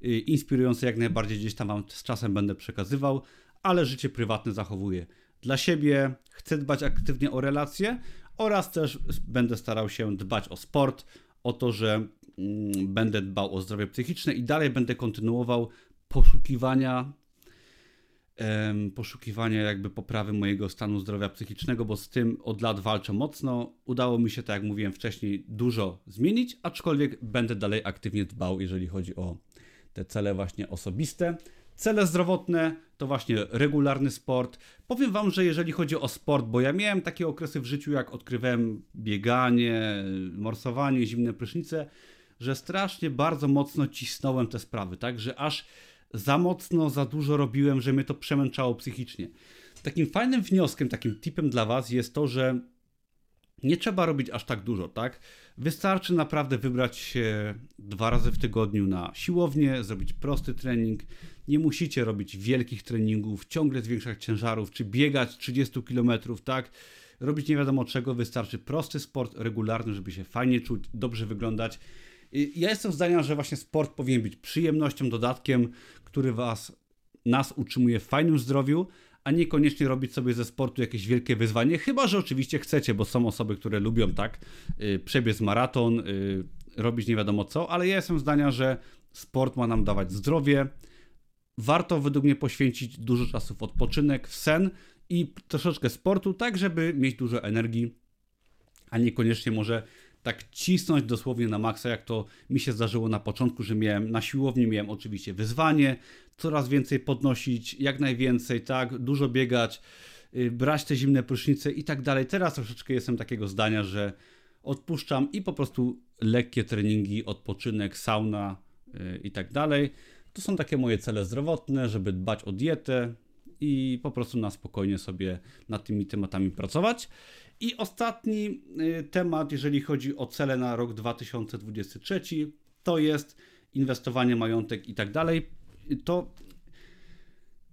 S1: inspirujące jak najbardziej gdzieś tam Wam z czasem będę przekazywał, ale życie prywatne zachowuję dla siebie, chcę dbać aktywnie o relacje oraz też będę starał się dbać o sport, o to, że mm, będę dbał o zdrowie psychiczne i dalej będę kontynuował poszukiwania poszukiwania jakby poprawy mojego stanu zdrowia psychicznego, bo z tym od lat walczę mocno. Udało mi się, tak jak mówiłem wcześniej, dużo zmienić, aczkolwiek będę dalej aktywnie dbał, jeżeli chodzi o te cele właśnie osobiste. Cele zdrowotne to właśnie regularny sport. Powiem Wam, że jeżeli chodzi o sport, bo ja miałem takie okresy w życiu, jak odkrywałem bieganie, morsowanie, zimne prysznice, że strasznie bardzo mocno cisnąłem te sprawy, tak, że aż za mocno, za dużo robiłem, że mnie to przemęczało psychicznie. Takim fajnym wnioskiem, takim tipem dla Was jest to, że nie trzeba robić aż tak dużo, tak? Wystarczy naprawdę wybrać się dwa razy w tygodniu na siłownię, zrobić prosty trening. Nie musicie robić wielkich treningów, ciągle zwiększać ciężarów, czy biegać 30 km, tak? Robić nie wiadomo czego, wystarczy prosty sport regularny, żeby się fajnie czuć, dobrze wyglądać. Ja jestem zdania, że właśnie sport powinien być przyjemnością, dodatkiem, który was, nas utrzymuje w fajnym zdrowiu, a niekoniecznie robić sobie ze sportu jakieś wielkie wyzwanie, chyba że oczywiście chcecie, bo są osoby, które lubią tak yy, przebiec maraton, yy, robić nie wiadomo co, ale ja jestem zdania, że sport ma nam dawać zdrowie. Warto według mnie poświęcić dużo czasu w odpoczynek, w sen i troszeczkę sportu, tak żeby mieć dużo energii, a niekoniecznie może tak cisnąć dosłownie na maksa, jak to mi się zdarzyło na początku, że miałem na siłowni miałem oczywiście wyzwanie, coraz więcej podnosić, jak najwięcej, tak, dużo biegać, yy, brać te zimne prysznice i tak dalej. Teraz troszeczkę jestem takiego zdania, że odpuszczam i po prostu lekkie treningi, odpoczynek, sauna yy, i tak dalej. To są takie moje cele zdrowotne, żeby dbać o dietę i po prostu na spokojnie sobie nad tymi tematami pracować. I ostatni y, temat, jeżeli chodzi o cele na rok 2023, to jest inwestowanie, majątek i tak dalej. To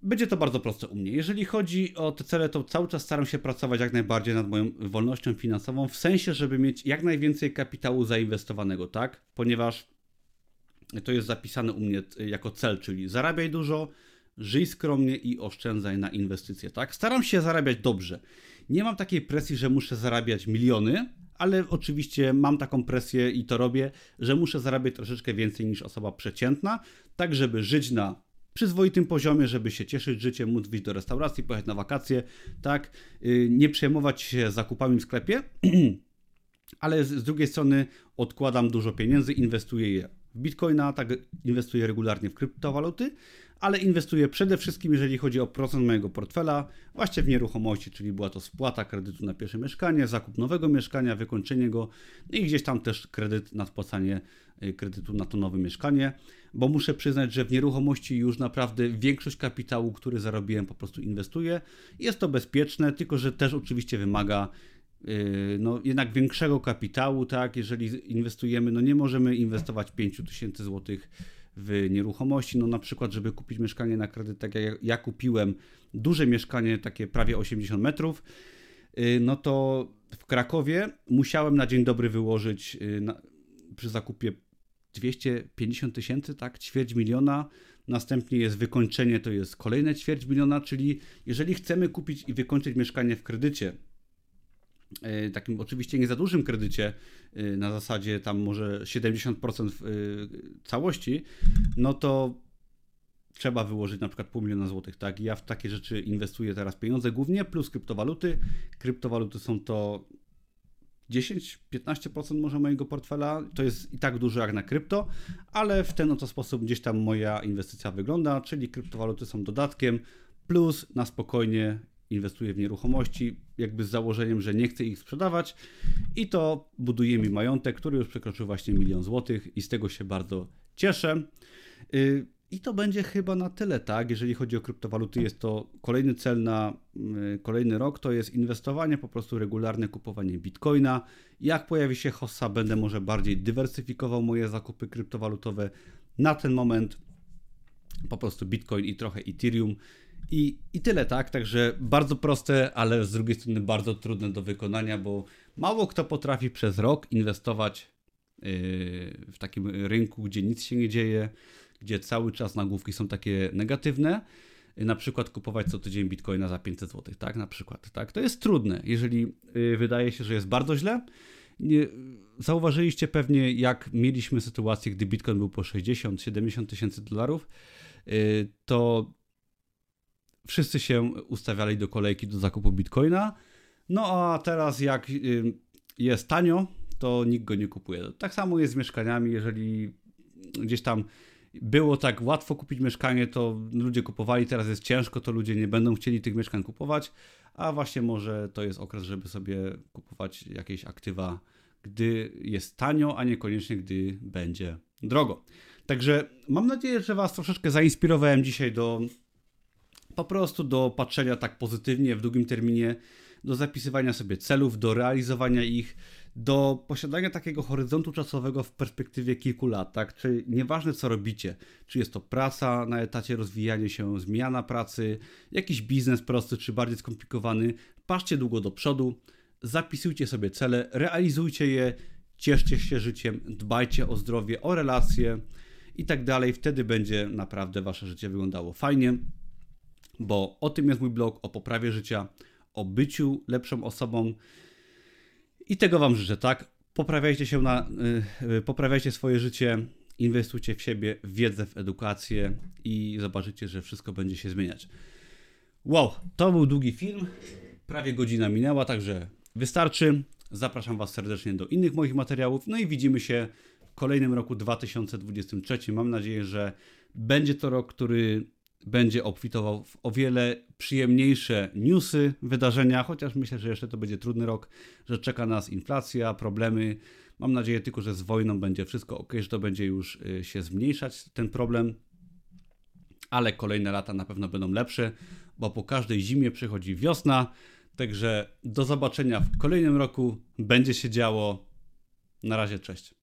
S1: będzie to bardzo proste u mnie. Jeżeli chodzi o te cele, to cały czas staram się pracować jak najbardziej nad moją wolnością finansową, w sensie, żeby mieć jak najwięcej kapitału zainwestowanego, tak? Ponieważ to jest zapisane u mnie jako cel, czyli zarabiaj dużo, żyj skromnie i oszczędzaj na inwestycje, tak? Staram się zarabiać dobrze. Nie mam takiej presji, że muszę zarabiać miliony, ale oczywiście mam taką presję i to robię, że muszę zarabiać troszeczkę więcej niż osoba przeciętna, tak żeby żyć na przyzwoitym poziomie, żeby się cieszyć życiem, móc wyjść do restauracji, pojechać na wakacje, tak, y, nie przejmować się zakupami w sklepie, ale z drugiej strony odkładam dużo pieniędzy, inwestuję je w bitcoina, tak inwestuję regularnie w kryptowaluty, ale inwestuję przede wszystkim, jeżeli chodzi o procent mojego portfela, właśnie w nieruchomości, czyli była to spłata kredytu na pierwsze mieszkanie, zakup nowego mieszkania, wykończenie go i gdzieś tam też kredyt na spłacanie y, kredytu na to nowe mieszkanie, bo muszę przyznać, że w nieruchomości już naprawdę większość kapitału, który zarobiłem, po prostu inwestuję. Jest to bezpieczne, tylko że też oczywiście wymaga y, no, jednak większego kapitału, tak, jeżeli inwestujemy, no nie możemy inwestować 5000 złotych w nieruchomości. No na przykład, żeby kupić mieszkanie na kredyt, tak jak ja kupiłem duże mieszkanie, takie prawie 80 metrów, y, no to w Krakowie musiałem na dzień dobry wyłożyć y, na, przy zakupie 250 tysięcy, tak, ćwierć miliona. Następnie jest wykończenie, to jest kolejne ćwierć miliona, czyli jeżeli chcemy kupić i wykończyć mieszkanie w kredycie, takim oczywiście nie za dużym kredycie, e, na zasadzie tam może 70% e, całości, no to trzeba wyłożyć na przykład pół miliona złotych, tak? Ja w takie rzeczy inwestuję teraz pieniądze głównie, plus kryptowaluty. Kryptowaluty są to 10-15% może mojego portfela. To jest i tak dużo jak na krypto, ale w ten oto sposób gdzieś tam moja inwestycja wygląda, czyli kryptowaluty są dodatkiem, plus na spokojnie inwestuję w nieruchomości, jakby z założeniem, że nie chcę ich sprzedawać i to buduje mi majątek, który już przekroczył właśnie milion złotych i z tego się bardzo cieszę. Y, I to będzie chyba na tyle, tak? Jeżeli chodzi o kryptowaluty, jest to kolejny cel na y, kolejny rok, to jest inwestowanie, po prostu regularne kupowanie bitcoina. Jak pojawi się hossa, będę może bardziej dywersyfikował moje zakupy kryptowalutowe. Na ten moment po prostu bitcoin i trochę ethereum i, I tyle, tak? Także bardzo proste, ale z drugiej strony bardzo trudne do wykonania, bo mało kto potrafi przez rok inwestować yy, w takim rynku, gdzie nic się nie dzieje, gdzie cały czas nagłówki są takie negatywne. Na przykład kupować co tydzień bitcoina za 500 zł, tak? Na przykład, tak? To jest trudne, jeżeli yy, wydaje się, że jest bardzo źle. Nie, zauważyliście pewnie, jak mieliśmy sytuację, gdy bitcoin był po 60-70 tysięcy dolarów, yy, to wszyscy się ustawiali do kolejki do zakupu bitcoina. No a teraz jak jest tanio, to nikt go nie kupuje. Tak samo jest z mieszkaniami, jeżeli gdzieś tam było tak łatwo kupić mieszkanie, to ludzie kupowali, teraz jest ciężko, to ludzie nie będą chcieli tych mieszkań kupować, a właśnie może to jest okres, żeby sobie kupować jakieś aktywa, gdy jest tanio, a niekoniecznie gdy będzie drogo. Także mam nadzieję, że Was troszeczkę zainspirowałem dzisiaj do po prostu do patrzenia tak pozytywnie w długim terminie, do zapisywania sobie celów, do realizowania ich, do posiadania takiego horyzontu czasowego w perspektywie kilku lat, tak? Czy nieważne co robicie, czy jest to praca na etacie, rozwijanie się, zmiana pracy, jakiś biznes prosty czy bardziej skomplikowany, patrzcie długo do przodu, zapisujcie sobie cele, realizujcie je, cieszcie się życiem, dbajcie o zdrowie, o relacje i tak dalej. Wtedy będzie naprawdę wasze życie wyglądało fajnie. Bo o tym jest mój blog, o poprawie życia, o byciu lepszą osobą. I tego Wam życzę, tak? Poprawiajcie się na, yy, poprawiajcie swoje życie, inwestujcie w siebie, w wiedzę, w edukację i zobaczycie, że wszystko będzie się zmieniać. Wow, to był długi film. Prawie godzina minęła, także wystarczy. Zapraszam Was serdecznie do innych moich materiałów. No i widzimy się w kolejnym roku 2023. Mam nadzieję, że będzie to rok, który będzie obfitował w o wiele przyjemniejsze newsy, wydarzenia, chociaż myślę, że jeszcze to będzie trudny rok, że czeka nas inflacja, problemy. Mam nadzieję tylko, że z wojną będzie wszystko ok, że to będzie już y, się zmniejszać ten problem, ale kolejne lata na pewno będą lepsze, bo po każdej zimie przychodzi wiosna. Także do zobaczenia w kolejnym roku. Będzie się działo. Na razie, cześć.